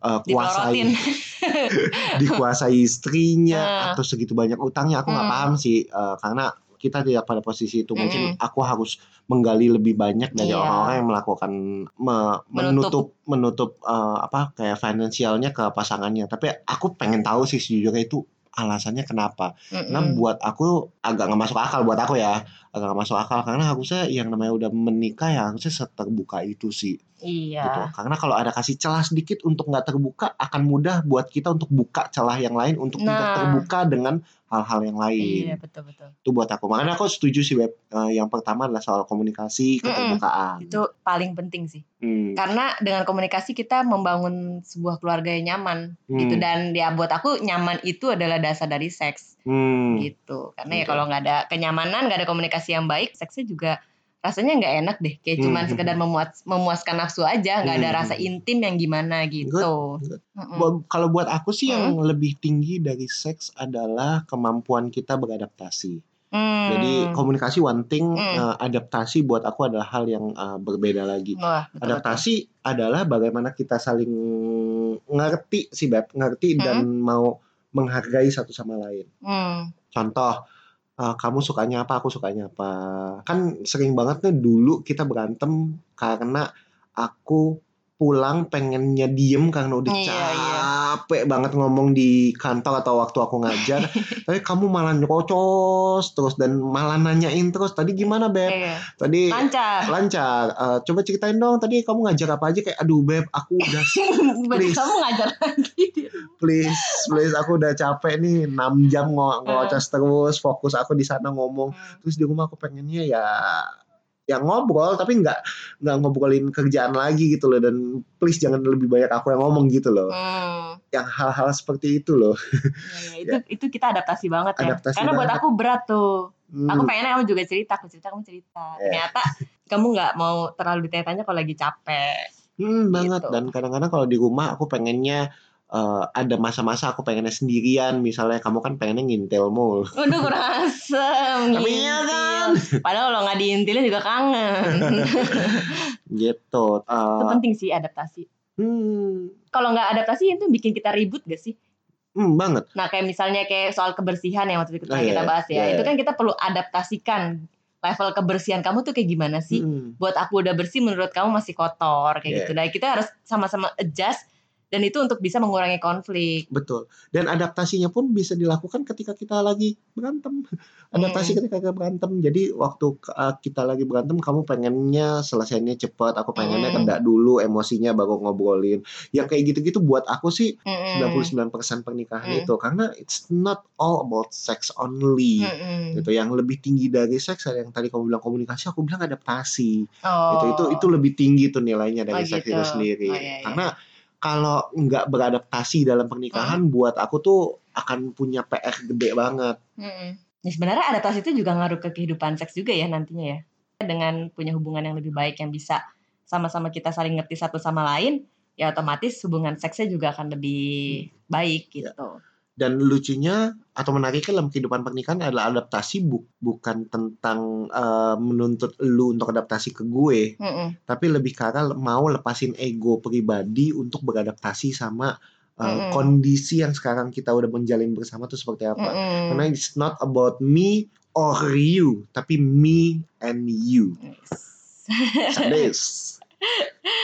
Speaker 1: uh, kuasai dikuasai istrinya
Speaker 2: Ah.
Speaker 1: atau segitu banyak utangnya. Aku nggak
Speaker 2: Hmm.
Speaker 1: paham sih uh, karena kita tidak pada posisi itu. Mungkin aku harus menggali lebih banyak dari
Speaker 2: Iya.
Speaker 1: orang-orang yang melakukan me-
Speaker 2: Menutup.
Speaker 1: menutup menutup uh, apa kayak finansialnya ke pasangannya. Tapi aku pengen tahu sih sejujurnya itu alasannya kenapa. Nah
Speaker 2: Mm-mm.
Speaker 1: buat aku agak nggak masuk akal buat aku ya agak nggak masuk akal karena harusnya yang namanya udah menikah ya harusnya seterbuka itu sih
Speaker 2: iya.
Speaker 1: gitu. Karena kalau ada kasih celah sedikit untuk nggak terbuka akan mudah buat kita untuk buka celah yang lain untuk tidak
Speaker 2: Nah.
Speaker 1: terbuka dengan hal-hal yang lain.
Speaker 2: Iya betul betul.
Speaker 1: Itu buat aku. Makanya aku setuju sih Beb. Eh, yang pertama adalah soal komunikasi, keterbukaan.
Speaker 2: Itu paling penting sih.
Speaker 1: Hmm.
Speaker 2: Karena dengan komunikasi kita membangun sebuah keluarga yang nyaman gitu
Speaker 1: Hmm.
Speaker 2: dan ya buat aku nyaman itu adalah dasar dari seks
Speaker 1: Hmm.
Speaker 2: gitu. Karena ya
Speaker 1: Oke.
Speaker 2: kalau nggak ada kenyamanan, nggak ada komunikasi yang baik, seksnya juga rasanya nggak enak deh. Kayak
Speaker 1: Hmm.
Speaker 2: cuman sekedar memuas, memuaskan nafsu aja, nggak ada
Speaker 1: Hmm.
Speaker 2: rasa intim yang gimana gitu.
Speaker 1: good. Kalau buat aku sih yang lebih tinggi dari seks adalah kemampuan kita beradaptasi.
Speaker 2: Hmm.
Speaker 1: Jadi komunikasi one thing,
Speaker 2: Hmm.
Speaker 1: eh, adaptasi buat aku adalah hal yang eh, berbeda lagi.
Speaker 2: Wah, betul,
Speaker 1: Adaptasi adalah bagaimana kita saling ngerti sih Beb, ngerti dan mau menghargai satu sama lain.
Speaker 2: Hmm.
Speaker 1: Contoh, eh, kamu sukanya apa, aku sukanya apa. Kan sering banget nih dulu kita berantem karena aku pulang pengennya diem karena udah
Speaker 2: Iya, iya.
Speaker 1: Capek banget ngomong di kantor atau waktu aku ngajar. Tapi kamu malah nyerocos terus dan malah nanyain terus. Tadi gimana Beb?
Speaker 2: Iya.
Speaker 1: Tadi
Speaker 2: Lancar.
Speaker 1: lancar. Eh, coba ceritain dong tadi kamu ngajar apa aja kayak aduh Beb, aku udah Please.
Speaker 2: kamu ngajar lagi.
Speaker 1: please please aku udah capek nih 6 jam ngo- ngocos terus fokus aku di sana ngomong
Speaker 2: Hmm.
Speaker 1: terus di rumah aku pengennya ya ya ngobrol tapi nggak nggak ngobrolin kerjaan lagi gitu loh dan please jangan lebih banyak aku yang ngomong gitu loh
Speaker 2: Hmm.
Speaker 1: yang hal-hal seperti itu loh
Speaker 2: Ya, ya, itu itu kita adaptasi banget ya.
Speaker 1: Adaptasi
Speaker 2: Karena buat
Speaker 1: banget.
Speaker 2: aku berat tuh.
Speaker 1: Hmm,
Speaker 2: Aku pengennya kamu juga cerita, aku cerita kamu cerita.
Speaker 1: Iya.
Speaker 2: Ternyata kamu nggak mau terlalu ditanya-tanya kalau lagi capek.
Speaker 1: hmm, banget
Speaker 2: gitu.
Speaker 1: dan kadang-kadang kalau di rumah aku pengennya eh, ada masa-masa aku pengennya sendirian misalnya kamu kan pengennya ngintel mulu
Speaker 2: Udah kurang asem.
Speaker 1: Tapi iya kan?
Speaker 2: ngintil. Padahal kalau nggak diintilin juga kangen.
Speaker 1: gitu
Speaker 2: itu
Speaker 1: Eh,
Speaker 2: penting sih adaptasi.
Speaker 1: hmm,
Speaker 2: Kalau nggak adaptasi itu bikin kita ribut gak sih?
Speaker 1: hmm, banget
Speaker 2: Nah kayak misalnya kayak soal kebersihan yang waktu itu kita,
Speaker 1: Oh, iya,
Speaker 2: kita bahas ya.
Speaker 1: iya,
Speaker 2: Itu kan kita perlu adaptasikan level kebersihan kamu tuh kayak gimana sih?
Speaker 1: Hmm.
Speaker 2: buat aku udah bersih menurut kamu masih kotor kayak
Speaker 1: Iya.
Speaker 2: gitu. Nah kita harus sama-sama adjust Dan itu untuk bisa mengurangi konflik.
Speaker 1: Betul. Dan adaptasinya pun bisa dilakukan ketika kita lagi berantem. Adaptasi ketika kita berantem. Jadi waktu uh, kita lagi berantem, kamu pengennya selesainya cepat, aku pengennya
Speaker 2: Mm.
Speaker 1: kena dulu emosinya baru ngobrolin. Yang kayak gitu-gitu buat aku sih
Speaker 2: Mm-mm.
Speaker 1: 99% pernikahan
Speaker 2: Mm.
Speaker 1: itu karena it's not all about sex only.
Speaker 2: Mm-mm.
Speaker 1: Gitu. Yang lebih tinggi dari seks yang tadi kamu bilang komunikasi, aku bilang adaptasi.
Speaker 2: Oh.
Speaker 1: Itu itu itu lebih tinggi tuh nilainya dari
Speaker 2: Oh,
Speaker 1: seks
Speaker 2: gitu.
Speaker 1: itu sendiri.
Speaker 2: Oh, iya, iya.
Speaker 1: Karena kalau nggak beradaptasi dalam pernikahan buat aku tuh akan punya PR gede banget.
Speaker 2: Mm-mm. Ya, sebenarnya adaptasi itu juga ngaruh ke kehidupan seks juga ya nantinya ya. Dengan punya hubungan yang lebih baik yang bisa sama-sama kita saling ngerti satu sama lain, ya otomatis hubungan seksnya juga akan lebih baik
Speaker 1: Ya. Dan lucunya atau menariknya dalam kehidupan pernikahan adalah adaptasi bu- bukan tentang eh, menuntut lu untuk adaptasi ke gue,
Speaker 2: Mm-mm.
Speaker 1: tapi lebih arah mau lepasin ego pribadi untuk beradaptasi sama eh,
Speaker 2: Mm-mm.
Speaker 1: kondisi yang sekarang kita udah menjalin bersama tuh seperti apa.
Speaker 2: Mm-mm.
Speaker 1: Karena it's not about me or you, tapi me and you.
Speaker 2: Yes.
Speaker 1: Sadis.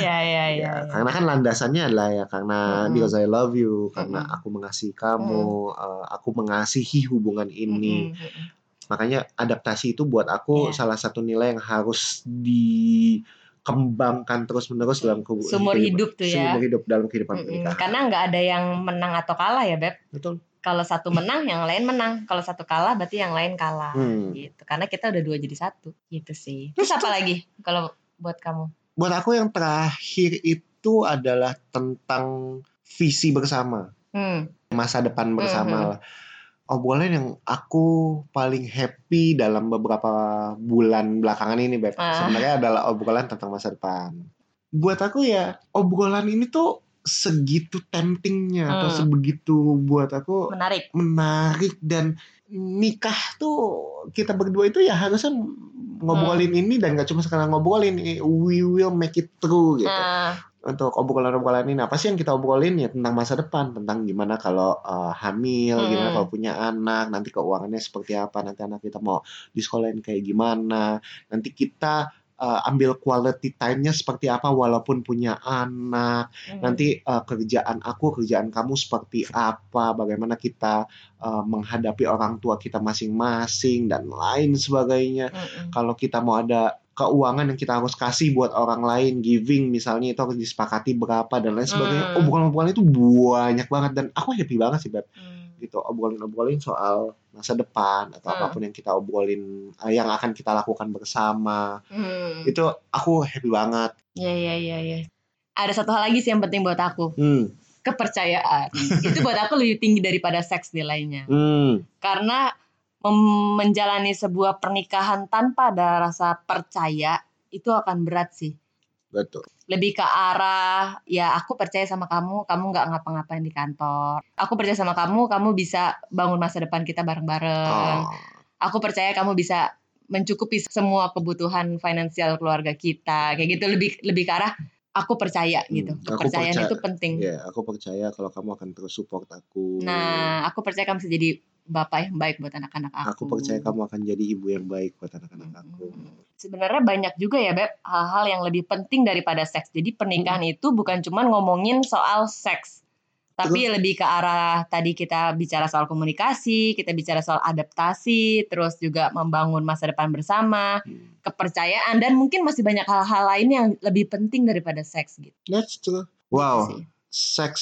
Speaker 2: ya ya ya.
Speaker 1: karena kan landasannya adalah ya karena
Speaker 2: Mm-mm.
Speaker 1: because I love you, karena
Speaker 2: Mm-mm.
Speaker 1: aku mengasihi kamu, eh, aku mengasihi hubungan ini.
Speaker 2: Mm-mm.
Speaker 1: Makanya adaptasi itu buat aku
Speaker 2: Iya.
Speaker 1: salah satu nilai yang harus dikembangkan terus-menerus dalam kehidupan.
Speaker 2: Sumur hidup tuh ya.
Speaker 1: Sumur hidup dalam kehidupan
Speaker 2: Mm-mm.
Speaker 1: pernikahan.
Speaker 2: Karena nggak ada yang menang atau kalah ya beb.
Speaker 1: Betul.
Speaker 2: Kalau satu menang, yang lain menang. Kalau satu kalah, berarti yang lain kalah.
Speaker 1: Hmm.
Speaker 2: Gitu. Karena kita udah dua jadi satu. Gitu sih. Terus apa lagi kalau buat kamu?
Speaker 1: Buat aku yang terakhir itu adalah tentang visi bersama.
Speaker 2: Hmm.
Speaker 1: masa depan bersama
Speaker 2: Mhm.
Speaker 1: lah. Obrolan yang aku paling happy dalam beberapa bulan belakangan ini, Beb.
Speaker 2: Ah.
Speaker 1: Sebenarnya adalah obrolan tentang masa depan. Buat aku ya, obrolan ini tuh segitu temptingnya atau
Speaker 2: Hmm.
Speaker 1: sebegitu buat aku
Speaker 2: Menarik.
Speaker 1: menarik dan nikah tuh kita berdua itu ya harusnya ngobrolin
Speaker 2: Hmm.
Speaker 1: ini dan gak cuma sekarang ngobrolin, we will make it through gitu
Speaker 2: Nah,
Speaker 1: untuk obrolan-obrolan ini apa sih yang kita obrolin ya tentang masa depan tentang gimana kalau uh, hamil
Speaker 2: Hmm.
Speaker 1: gimana kalau punya anak nanti keuangannya seperti apa nanti anak kita mau di sekolahin kayak gimana nanti kita uh, ambil quality time-nya seperti apa walaupun punya anak
Speaker 2: hmm.
Speaker 1: nanti uh, kerjaan aku kerjaan kamu seperti apa bagaimana kita uh, menghadapi orang tua kita masing-masing dan lain sebagainya
Speaker 2: Mm-mm.
Speaker 1: kalau kita mau ada keuangan yang kita harus kasih buat orang lain giving misalnya itu harus disepakati berapa dan lain sebagainya
Speaker 2: Hmm.
Speaker 1: obrolan-obrolan itu banyak banget dan aku happy banget sih Beb
Speaker 2: Hmm.
Speaker 1: Gitu obrolin-obrolin soal masa depan atau
Speaker 2: Hmm.
Speaker 1: apa pun yang kita obrolin eh, yang akan kita lakukan bersama
Speaker 2: Hmm.
Speaker 1: itu aku happy banget
Speaker 2: Ya ya ya ya. Ada satu hal lagi sih yang penting buat aku,
Speaker 1: hmm
Speaker 2: kepercayaan. itu buat aku lebih tinggi daripada seks nilainya.
Speaker 1: hmm
Speaker 2: Karena menjalani sebuah pernikahan tanpa ada rasa percaya itu akan berat sih.
Speaker 1: betul
Speaker 2: Lebih ke arah ya aku percaya sama kamu, kamu nggak ngapa-ngapain di kantor. Aku percaya sama kamu, kamu bisa bangun masa depan kita bareng-bareng.
Speaker 1: oh,
Speaker 2: Aku percaya kamu bisa mencukupi semua kebutuhan finansial keluarga kita. Kayak gitu lebih lebih ke arah aku percaya gitu.
Speaker 1: Hmm,
Speaker 2: Kepercayaan
Speaker 1: percaya.
Speaker 2: itu penting.
Speaker 1: ya aku percaya kalau kamu akan terus support aku
Speaker 2: Nah, aku percaya kamu bisa jadi bapak yang baik buat anak-anak aku.
Speaker 1: aku percaya kamu akan jadi ibu yang baik buat anak-anak aku
Speaker 2: Hmm. Sebenarnya banyak juga ya Beb hal-hal yang lebih penting daripada seks. Jadi pernikahan itu bukan cuma ngomongin soal seks. Tapi lebih ke arah tadi kita bicara soal komunikasi, kita bicara soal adaptasi, terus juga membangun masa depan bersama,
Speaker 1: Hmm.
Speaker 2: kepercayaan dan mungkin masih banyak hal-hal lain yang lebih penting daripada seks gitu.
Speaker 1: That's true. Wow,
Speaker 2: sih.
Speaker 1: sex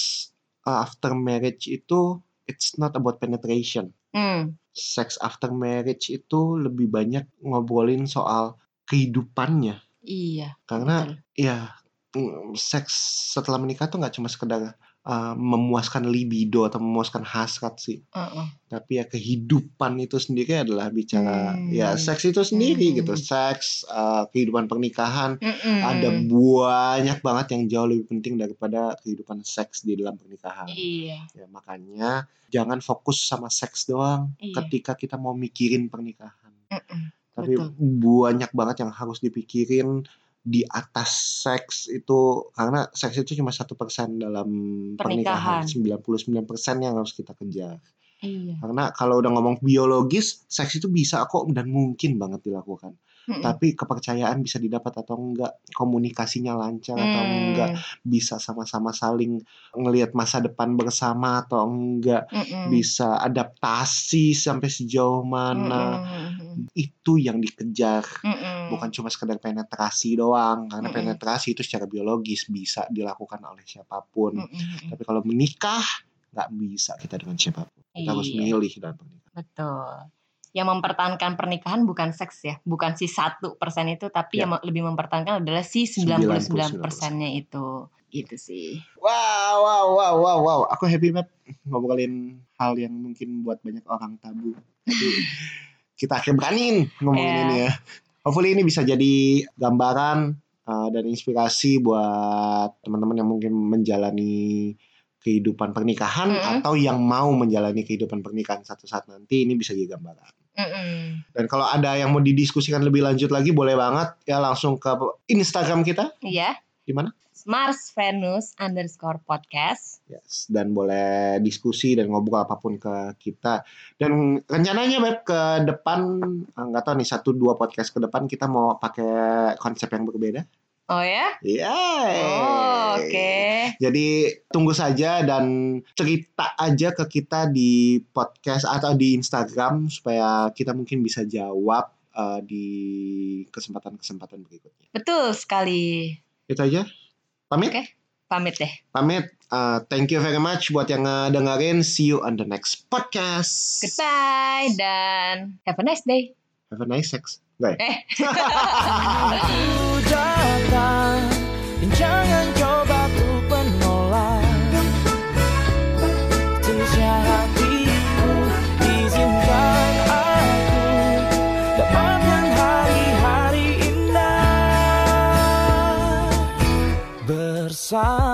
Speaker 1: after marriage itu it's not about penetration.
Speaker 2: Hmm.
Speaker 1: Sex after marriage itu lebih banyak ngobrolin soal kehidupannya.
Speaker 2: Iya.
Speaker 1: Karena
Speaker 2: betul.
Speaker 1: ya mm, seks setelah menikah tuh nggak cuma sekedar uh, memuaskan libido atau memuaskan hasrat sih.
Speaker 2: Uh-uh.
Speaker 1: Tapi ya kehidupan itu sendiri adalah bicara
Speaker 2: Hmm.
Speaker 1: ya seks itu sendiri
Speaker 2: Hmm.
Speaker 1: gitu. Seks uh, kehidupan pernikahan
Speaker 2: Mm-mm.
Speaker 1: ada banyak banget yang jauh lebih penting daripada kehidupan seks di dalam pernikahan.
Speaker 2: Iya.
Speaker 1: Ya, makanya jangan fokus sama seks doang
Speaker 2: Iya.
Speaker 1: ketika kita mau mikirin pernikahan.
Speaker 2: Mm-mm.
Speaker 1: Tapi
Speaker 2: Betul.
Speaker 1: banyak banget yang harus dipikirin di atas seks itu karena seks itu cuma satu persen dalam pernikahan.
Speaker 2: Pernikahan.
Speaker 1: 99% yang harus kita kejar.
Speaker 2: Iya.
Speaker 1: Karena kalau udah ngomong biologis, seks itu bisa kok dan mungkin banget dilakukan.
Speaker 2: Mm-mm.
Speaker 1: tapi kepercayaan bisa didapat atau enggak, komunikasinya lancar atau
Speaker 2: Hmm.
Speaker 1: enggak, bisa sama-sama saling ngelihat masa depan bersama atau enggak,
Speaker 2: Mm-mm.
Speaker 1: bisa adaptasi sampai sejauh mana.
Speaker 2: Mm-mm.
Speaker 1: Itu yang dikejar,
Speaker 2: Mm-mm.
Speaker 1: bukan cuma sekedar penetrasi doang. Karena
Speaker 2: Mm-mm.
Speaker 1: penetrasi itu secara biologis bisa dilakukan oleh siapa pun.
Speaker 2: Mm-mm.
Speaker 1: Tapi kalau menikah nggak bisa kita dengan siapa pun. Kita harus
Speaker 2: Iya.
Speaker 1: milih dalam pernikahan.
Speaker 2: Betul. Yang mempertahankan pernikahan bukan seks ya, bukan si satu persen itu, tapi
Speaker 1: Ya.
Speaker 2: yang lebih mempertahankan adalah si 99
Speaker 1: 99%.
Speaker 2: persennya itu. Gitu sih.
Speaker 1: Wow, wow, wow, wow, wow. Aku happy banget ngobrolin hal yang mungkin buat banyak orang tabu. Tapi kita akhirnya berani ngomongin
Speaker 2: Iya.
Speaker 1: ini ya. Hopefully ini bisa jadi gambaran uh, dan inspirasi buat teman-teman yang mungkin menjalani kehidupan pernikahan
Speaker 2: Mm-mm.
Speaker 1: atau yang mau menjalani kehidupan pernikahan satu saat nanti ini bisa jadi gambaran.
Speaker 2: Mm-mm.
Speaker 1: Dan kalau ada yang mau didiskusikan lebih lanjut lagi boleh banget ya langsung ke Instagram kita
Speaker 2: Iya.
Speaker 1: di mana?
Speaker 2: Mars Venus underscore podcast.
Speaker 1: Yes, dan boleh diskusi dan ngobrol apa pun ke kita. Dan rencananya Beb ke depan eh, nggak tahu nih satu dua podcast ke depan kita mau pakai konsep yang berbeda.
Speaker 2: Oh ya?
Speaker 1: Iya.
Speaker 2: Oh, oke.
Speaker 1: Jadi tunggu saja dan cerita aja ke kita di podcast atau di Instagram supaya kita mungkin bisa jawab eh, di kesempatan-kesempatan berikutnya.
Speaker 2: Betul sekali.
Speaker 1: Itu aja. Pamit.
Speaker 2: Oke. Pamit deh.
Speaker 1: Pamit. Uh, thank you very much buat yang uh, dengerin. See you on the next podcast.
Speaker 2: Goodbye dan have a nice day.
Speaker 1: Have a nice sex. Ya?
Speaker 2: Eh.
Speaker 3: Datang jangan outside.